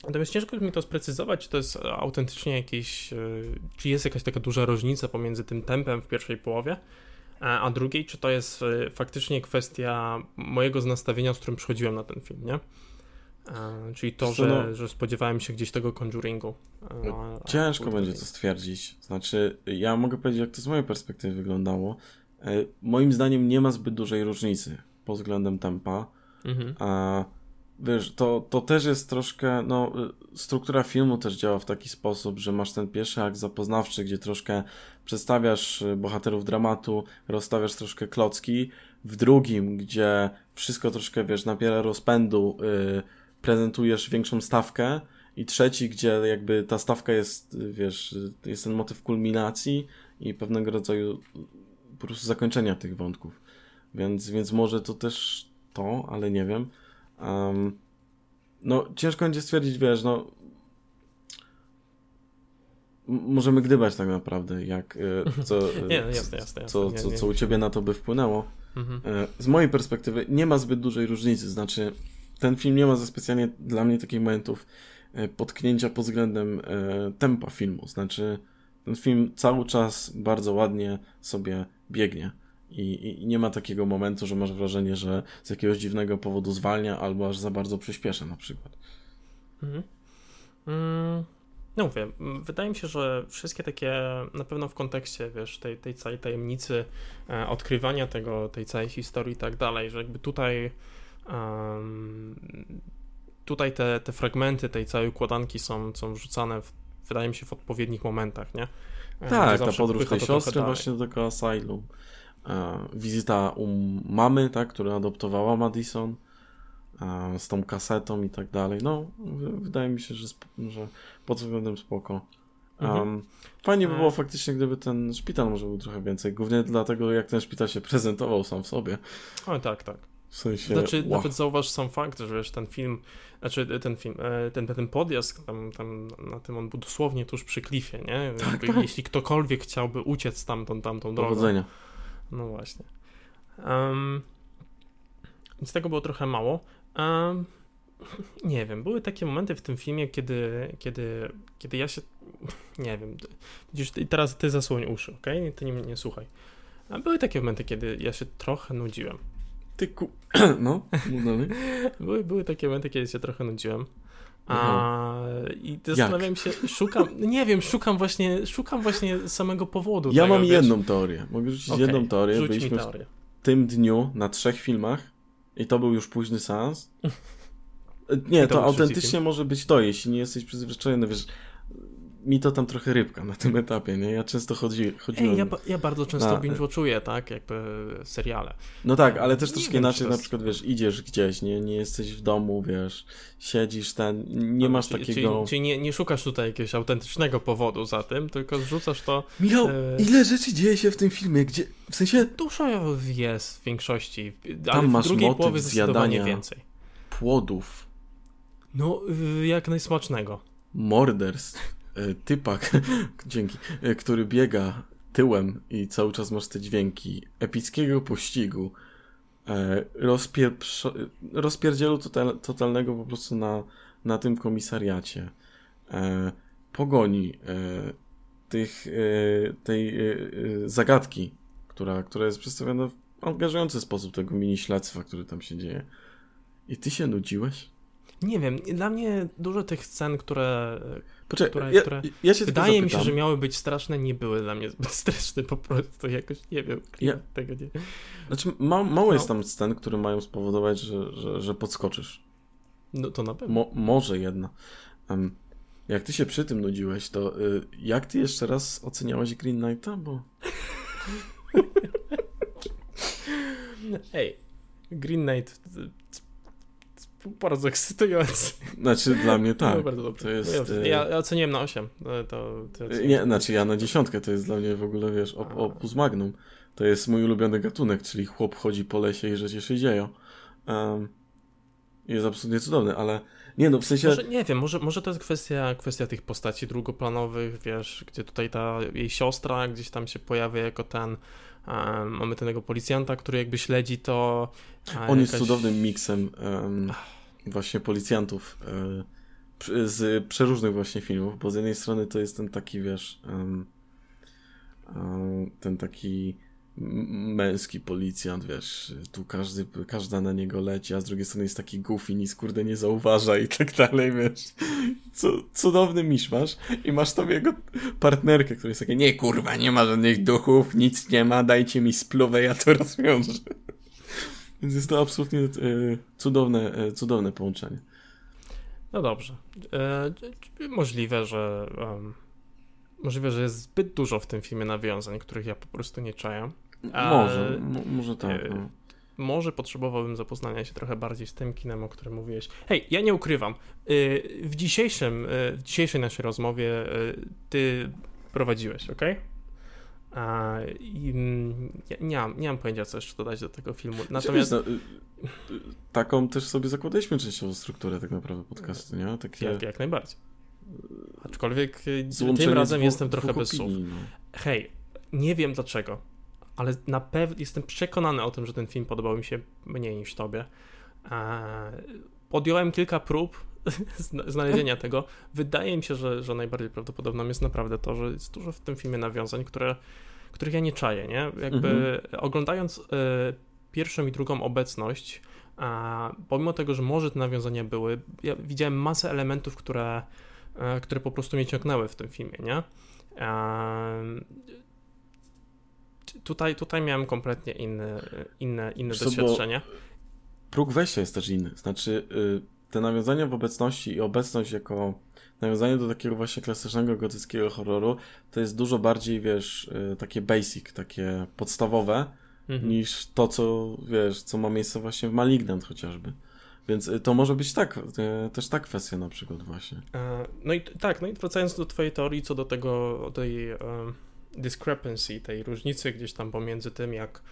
Natomiast ciężko mi to sprecyzować, czy to jest autentycznie jakieś, e, czy jest jakaś taka duża różnica pomiędzy tym tempem w pierwszej połowie, e, a drugiej, czy to jest e, faktycznie kwestia mojego nastawienia, z którym przychodziłem na ten film, nie? Czyli to, że, no, że spodziewałem się gdzieś tego Conjuringu. A, ciężko a będzie to stwierdzić. Znaczy, ja mogę powiedzieć, jak to z mojej perspektywy wyglądało. Moim zdaniem nie ma zbyt dużej różnicy pod względem tempa. Mhm. A wiesz, to, to też jest troszkę, no, struktura filmu też działa w taki sposób, że masz ten pierwszy akt zapoznawczy, gdzie troszkę przedstawiasz bohaterów dramatu, rozstawiasz troszkę klocki. W drugim, gdzie wszystko troszkę, wiesz, napiera rozpędu, yy, prezentujesz większą stawkę. I trzeci, gdzie jakby ta stawka jest, wiesz, jest ten motyw kulminacji i pewnego rodzaju po prostu zakończenia tych wątków. Więc, więc może to też to, ale nie wiem. Um, no, ciężko będzie stwierdzić, wiesz, no. Możemy gdybać tak naprawdę, jak e, co, [LAUGHS] nie, no jasne, jasne, co, co, co u ciebie na to by wpłynęło. Mhm. E, z mojej perspektywy nie ma zbyt dużej różnicy, znaczy ten film nie ma za specjalnie dla mnie takich momentów e, potknięcia pod względem tempa filmu, znaczy ten film cały czas bardzo ładnie sobie biegnie. I, I, nie ma takiego momentu, że masz wrażenie, że z jakiegoś dziwnego powodu zwalnia albo aż za bardzo przyspiesza na przykład. Mhm. Mm, no mówię, wydaje mi się, że wszystkie takie, na pewno w kontekście, wiesz, tej, tej całej tajemnicy, e, odkrywania tego, tej całej historii i tak dalej, że jakby tutaj um, tutaj te, te fragmenty tej całej układanki są, są wrzucane, w, wydaje mi się, w odpowiednich momentach, nie? E, tak, ta podróż tej siostry właśnie do tego asylum. E, wizyta u mamy, tak, która adoptowała Madison e, z tą kasetą i tak dalej. No, wydaje mi się, że, że pod względem spoko. Um, fajnie by było faktycznie, gdyby ten szpital może był trochę więcej. Głównie dlatego, jak ten szpital się [LAUGHS] prezentował sam w sobie. O, tak, tak. W sensie. Znaczy, wow. nawet zauważ sam fakt, że wiesz, ten film, znaczy ten film, ten, ten podjazd, tam, tam na tym on był dosłownie tuż przy klifie, nie? Tak, tak. Jeśli ktokolwiek chciałby uciec tamtą, tamtą drogą. Powodzenia. No właśnie. Um, więc tego było trochę mało. Um, nie wiem, były takie momenty w tym filmie, kiedy, kiedy, kiedy ja się. Nie wiem. Widzisz, teraz ty zasłoń uszy, ok? Ty nie, nie słuchaj. A były takie momenty, kiedy ja się trochę nudziłem. Ty ku... [CLEARS THROAT] No, [LAUGHS] były, były takie momenty, kiedy się trochę nudziłem. A, I zastanawiam się, szukam, nie wiem, szukam właśnie, szukam właśnie samego powodu. Ja tego, mam wiesz. jedną teorię. Mogę rzucić Okej, jedną teorię. Byliśmy teorię. w tym dniu na trzech filmach i to był już późny seans. [LAUGHS] Nie, to to autentycznie może być to, jeśli nie jesteś przyzwyczajony, wiesz, mi to tam trochę rybka na tym etapie, nie? Ja często chodzi, chodziłem... Ej, ja, ja bardzo często Na- binge-watchuję, tak, jakby seriale. No tak, ale też troszkę czy inaczej, na przykład, wiesz, idziesz gdzieś, nie, nie jesteś w domu, wiesz, siedzisz ten, nie masz Czyli- takiego... Czyli, czyli nie, nie szukasz tutaj jakiegoś autentycznego powodu za tym, tylko zrzucasz to... Michał, e, ile rzeczy dzieje się w tym filmie, gdzie, w sensie, Dużo jest w większości, ale Tam w masz drugiej motyw połowie zdecydowanie więcej. płodów, No, jak najsmacznego. morderstw, typak, [LAUGHS] dzięki, e, który biega tyłem i cały czas masz te dźwięki, epickiego pościgu, e, rozpieprz- rozpierdzielu total, totalnego po prostu na, na tym komisariacie, e, pogoni, e, tych, e, tej e, e, zagadki, która, która jest przedstawiona w angażujący sposób tego mini śledztwa, które tam się dzieje. I ty się nudziłeś? Nie wiem, dla mnie dużo tych scen, które Poczekaj, Które- ja, które- ja wydaje mi się, że miały być straszne, nie były dla mnie [LAUGHS] zbyt straszne po prostu, jakoś, nie wiem, Ja- tego nie... Znaczy, ma, mało No. jest tam scen, które mają spowodować, że, że, że podskoczysz. No to na pewno. Mo, może jedna. Em, jak ty się przy tym nudziłeś, to y, jak ty jeszcze raz oceniałeś Green Knighta? Bo [LAUGHS] Ej, Green Knight bardzo ekscytujący. znaczy dla mnie tak. No, bardzo dobrze. to jest, No, y, ja, ja oceniłem na 8. To, to, to Nie, znaczy ja na dziesiątkę to jest dla mnie w ogóle, wiesz, op, opus magnum. To jest mój ulubiony gatunek, czyli chłop chodzi po lesie i rzeczy się dzieją. Um, jest absolutnie cudowny, ale nie no, w sensie... Może, nie wiem, może, może to jest kwestia, kwestia tych postaci drugoplanowych, wiesz, gdzie tutaj ta jej siostra gdzieś tam się pojawia jako ten. mamy tego policjanta, który jakby śledzi to. On jest jakaś- cudownym miksem em, właśnie policjantów e, z przeróżnych właśnie filmów, bo z jednej strony to jest ten taki, wiesz, em, ten taki męski policjant, wiesz, tu każdy, każda na niego leci, a z drugiej strony jest taki goofy, nic kurde nie zauważa i tak dalej, wiesz. Cu- cudowny miszmasz i masz tam jego partnerkę, która jest takie, nie kurwa, nie ma żadnych duchów, nic nie ma, dajcie mi spluwę, ja to [LAUGHS] rozwiążę. Więc jest to absolutnie e, cudowne, e, cudowne połączenie. No dobrze. E, możliwe, że. możliwe, że jest zbyt dużo w tym filmie nawiązań, których ja po prostu nie czaję. A- Może, mo, może tak. No. Może potrzebowałbym zapoznania się trochę bardziej z tym kinem, o którym mówiłeś. Hej, ja nie ukrywam. W dzisiejszym, w dzisiejszej naszej rozmowie ty prowadziłeś, ok? I, mm, ja nie, mam, nie mam pojęcia, co jeszcze dodać do tego filmu. Natomiast no, y, y, taką też sobie zakładaliśmy częściową strukturę tak naprawdę podcastu, nie? Takie jak, jak najbardziej. Aczkolwiek y, złączenie tym razem jestem trochę bez słów. no. Hej, nie wiem dlaczego, ale na pewno jestem przekonany o tym, że ten film podobał mi się mniej niż tobie. Podjąłem kilka prób [LAUGHS] znalezienia tego. Wydaje mi się, że, że najbardziej prawdopodobną jest naprawdę to, że jest dużo w tym filmie nawiązań, które, których ja nie czaję, nie? Jakby oglądając e, pierwszą i drugą obecność, a pomimo tego, że może te nawiązania były, ja widziałem masę elementów, które, e, które po prostu mnie ciągnęły w tym filmie, nie? Tutaj, tutaj miałem kompletnie inne, inne, inne doświadczenie. Próg wejścia jest też inny. Znaczy, y, te nawiązania w obecności i obecność jako nawiązanie do takiego właśnie klasycznego gotyckiego horroru to jest dużo bardziej, wiesz, y, takie basic, takie podstawowe Mhm. niż to, co, wiesz, co ma miejsce właśnie w Malignant chociażby. Więc y, to może być tak, y, też ta kwestia na przykład właśnie. E, No i tak, no i wracając do twojej teorii co do tego, tej e, discrepancy, tej różnicy gdzieś tam pomiędzy tym, jak,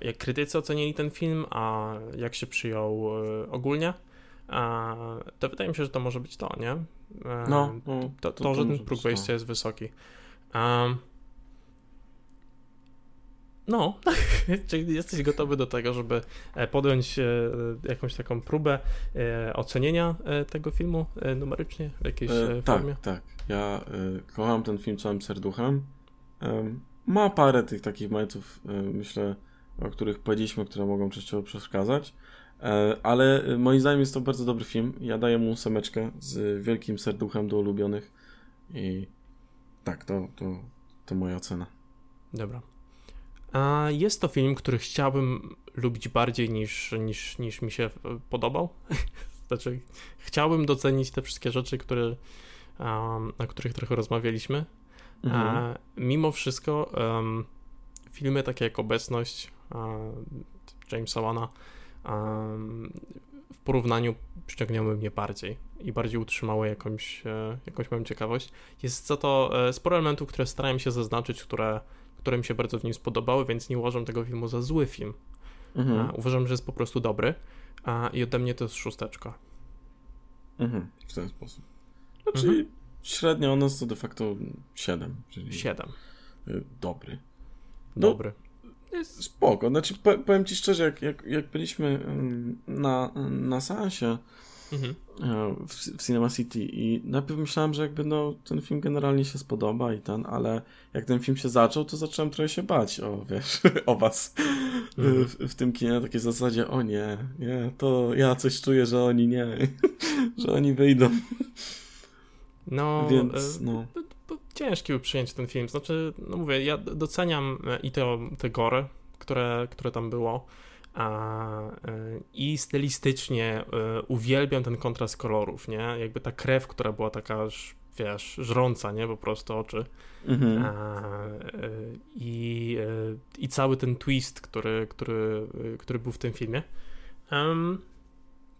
jak krytycy ocenili ten film, a jak się przyjął e, ogólnie, to wydaje mi się, że to może być to, nie? E, No, no to, to, że ten próg to. wejścia jest wysoki. Um, no, [LAUGHS] czyli jesteś gotowy do tego, żeby e, podjąć e, jakąś taką próbę ocenienia tego filmu numerycznie w jakiejś E, tak, formie? tak. Ja y, kocham ten film całym serduchem. Em, ma parę tych takich momentów, y, myślę, o których powiedzieliśmy, które mogą częściowo przeszkadzać. E, ale moim zdaniem jest to bardzo dobry film. Ja daję mu ósemeczkę z wielkim serduchem do ulubionych i tak, to, to, to moja ocena. Dobra. A jest to film, który chciałbym lubić bardziej niż, niż, niż mi się podobał. [LAUGHS] znaczy, chciałbym docenić te wszystkie rzeczy, które, um, o których trochę rozmawialiśmy. Mhm. A mimo wszystko um, filmy takie jak Obecność um, Jamesa Wana w porównaniu przyciągnęły mnie bardziej i bardziej utrzymały jakąś, e, jakąś moją ciekawość. Jest za to e, sporo elementów, które starałem się zaznaczyć, które, które mi się bardzo w nim spodobały, więc nie uważam tego filmu za zły film. Mhm. Uważam, że jest po prostu dobry i ode mnie to jest szósteczka. Mhm, w ten sposób. Znaczy mhm. średnio nas to de facto 7. Czyli 7. Y, dobry. No, dobry. Jest spoko. Znaczy, powiem ci szczerze, jak, jak, jak byliśmy mm, na, na seansie mhm. E, w, w Cinema City i najpierw myślałem, że jakby no, ten film generalnie się spodoba i ten, ale jak ten film się zaczął, to zacząłem trochę się bać o, wiesz, [LAUGHS] o was mhm. w, w, tym kinie na takiej zasadzie, o nie, nie, to ja coś czuję, że oni nie, [LAUGHS] że oni wyjdą. No, Więc, e, no ciężki był przyjąć ten film. Znaczy, no mówię, ja doceniam e, i te, te gore, które, które tam było. A, e, I stylistycznie e, uwielbiam ten kontrast kolorów, nie? Jakby ta krew, która była taka, wiesz, żrąca, nie? Po prostu oczy. Mhm. A, i, I cały ten twist, który, który, który był w tym filmie. Um,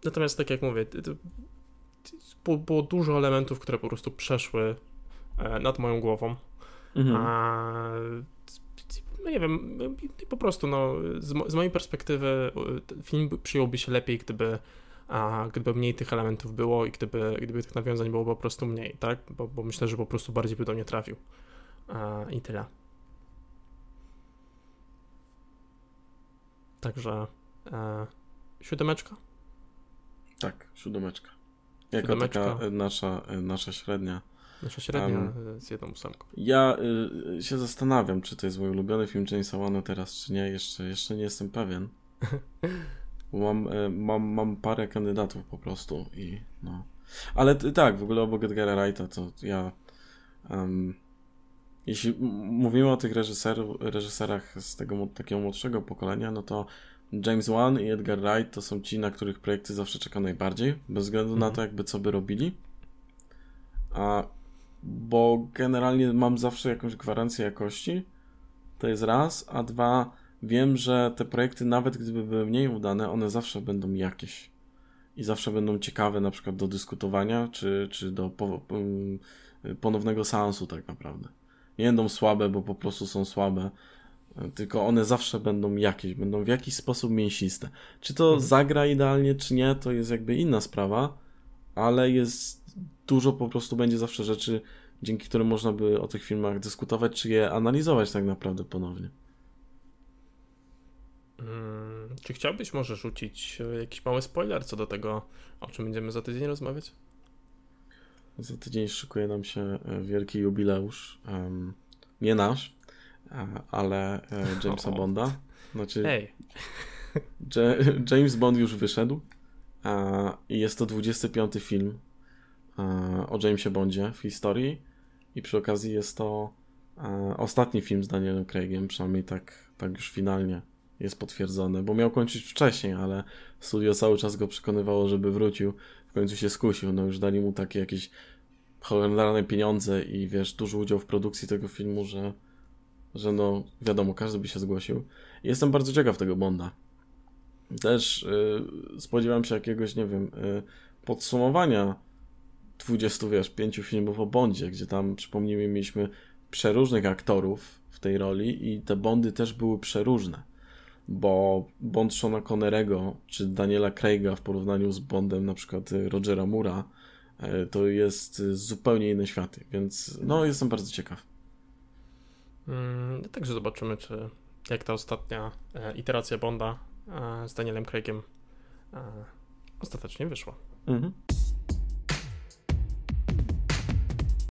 natomiast tak jak mówię, było dużo elementów, które po prostu przeszły nad moją głową. Mhm. A, no nie wiem, po prostu no, z, z mojej perspektywy film przyjąłby się lepiej, gdyby a gdyby mniej tych elementów było i gdyby, gdyby tych nawiązań było po prostu mniej, tak? Bo, bo myślę, że po prostu bardziej by do mnie trafił. A, I tyle. Także e, siódemeczka? Tak, siódemeczka. Jako siódemeczka. taka nasza, nasza średnia Nasza średnia um, z jedną ósemką. Ja y, się zastanawiam, czy to jest mój ulubiony film Jamesa Wana teraz, czy nie. Jeszcze, jeszcze nie jestem pewien. [LAUGHS] Mam, y, mam, mam parę kandydatów po prostu i no. Ale tak, w ogóle obok Edgara Wrighta to ja um, jeśli mówimy o tych reżyser, reżyserach z tego takiego młodszego pokolenia, no to James Wan i Edgar Wright to są ci, na których projekty zawsze czekam najbardziej, bez względu mm -hmm. na mhm. to, jakby co by robili. A bo generalnie mam zawsze jakąś gwarancję jakości. To jest raz, a dwa, wiem, że te projekty, nawet gdyby były mniej udane, one zawsze będą jakieś. I zawsze będą ciekawe, na przykład do dyskutowania, czy, czy do mm, ponownego seansu, tak naprawdę. Nie będą słabe, bo po prostu są słabe, tylko one zawsze będą jakieś, będą w jakiś sposób mięsiste. Czy to mhm. zagra idealnie, czy nie, to jest jakby inna sprawa, ale jest dużo po prostu będzie zawsze rzeczy, dzięki którym można by o tych filmach dyskutować, czy je analizować tak naprawdę ponownie. Hmm, czy chciałbyś może rzucić e, jakiś mały spoiler co do tego, o czym będziemy za tydzień rozmawiać? Za tydzień szykuje nam się e, wielki jubileusz. Um, nie nasz, ale e, [LAUGHS] Jamesa Bonda. Znaczy, hey. James Bond już wyszedł i jest to 25 film E, o Jamesie Bondzie w historii i przy okazji jest to e, ostatni film z Danielem Craigiem, przynajmniej tak, tak już finalnie jest potwierdzone, bo miał kończyć wcześniej, ale studio cały czas go przekonywało, żeby wrócił, w końcu się skusił, no już dali mu takie jakieś horrendalne pieniądze i wiesz, duży udział w produkcji tego filmu, że, że no wiadomo, każdy by się zgłosił. I jestem bardzo ciekaw tego Bonda. Też yy, spodziewam się jakiegoś, nie wiem, yy, podsumowania 20, wiesz, pięciu filmów o Bondzie, gdzie tam, przypomnijmy, mieliśmy przeróżnych aktorów w tej roli i te Bondy też były przeróżne, bo Bond Shona Connerego czy Daniela Craiga w porównaniu z Bondem na przykład Rogera Mura to jest zupełnie inne światy, więc no jestem bardzo ciekaw. Mm, także zobaczymy, czy jak ta ostatnia e, iteracja Bonda z Danielem Craigiem ostatecznie wyszła. Mhm.